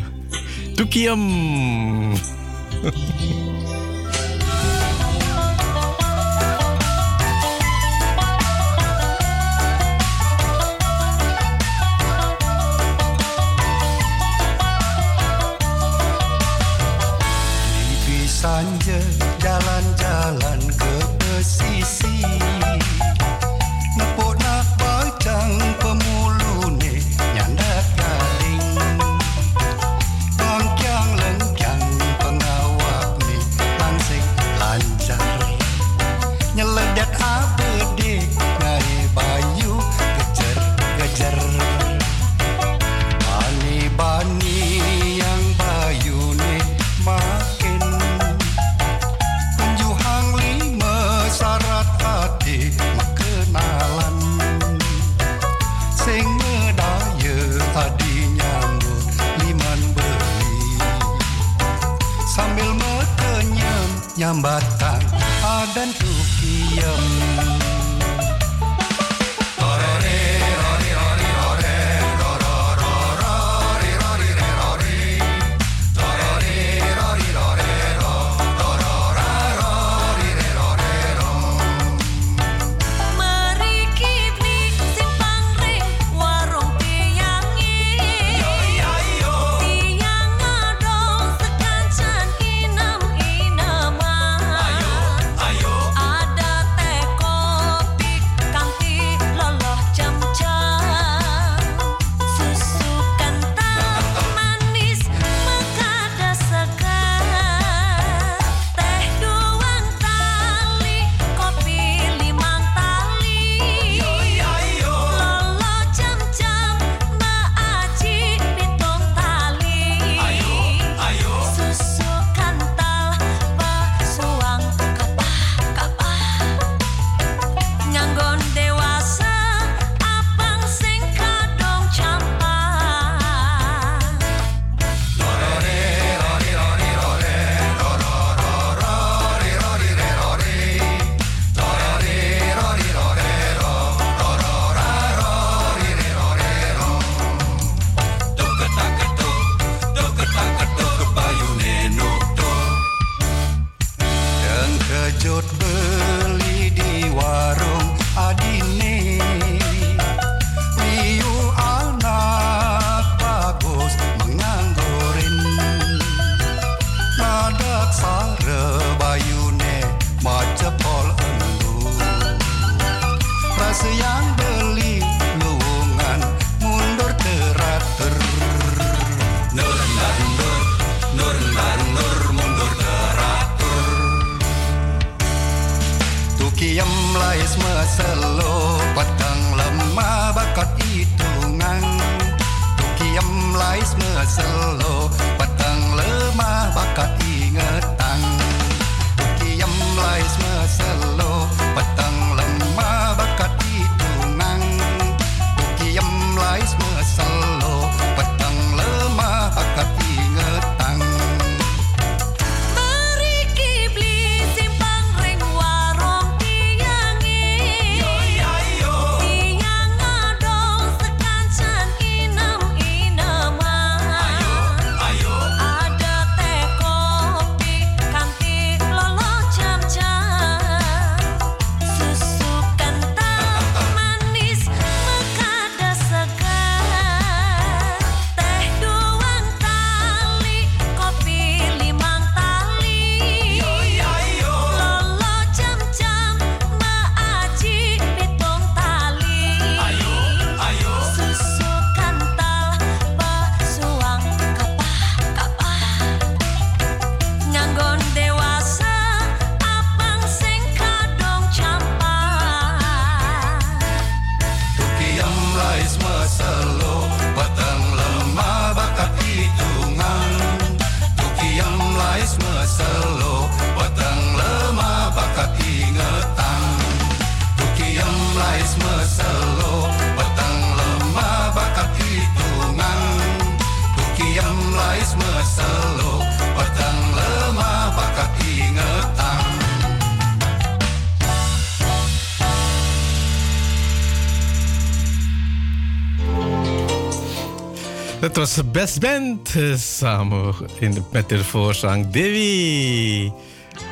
was de best band eh, samen in de, met de voorzang Devi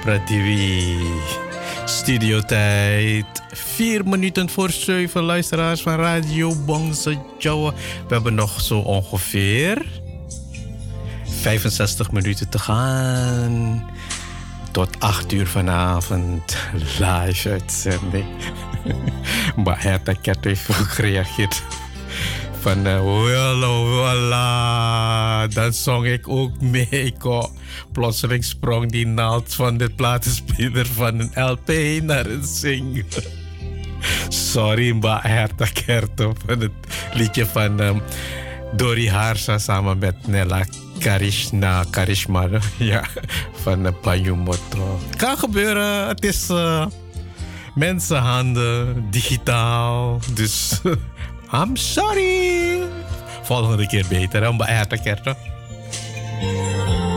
Prativi. Studiotijd. Vier minuten voor zeven luisteraars van Radio Bongse Jawa. We hebben nog zo ongeveer 65 minuten te gaan. Tot 8 uur vanavond live uitzending. maar Herta Ket heeft ook gereageerd. Van uh, Walla Walla. Dan zong ik ook mee. Ko. Plotseling sprong die naald van de platenspeler van een LP naar een single. Sorry, Mba Herta Kerto van het liedje van um, Dori Harsa samen met Nella Karishna Karishma. Ja, van uh, Bayumoto. Kan gebeuren. Het is uh, mensenhanden, digitaal. Dus I'm sorry. Volgende keer beter, hè, Mba Herta Kerto. Betapa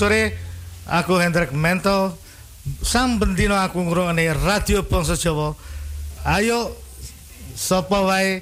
sore. Aku Hendrik Mento. Sam bendino aku ngrungokne Radio Bangsa Jawa. Ayo sapa wae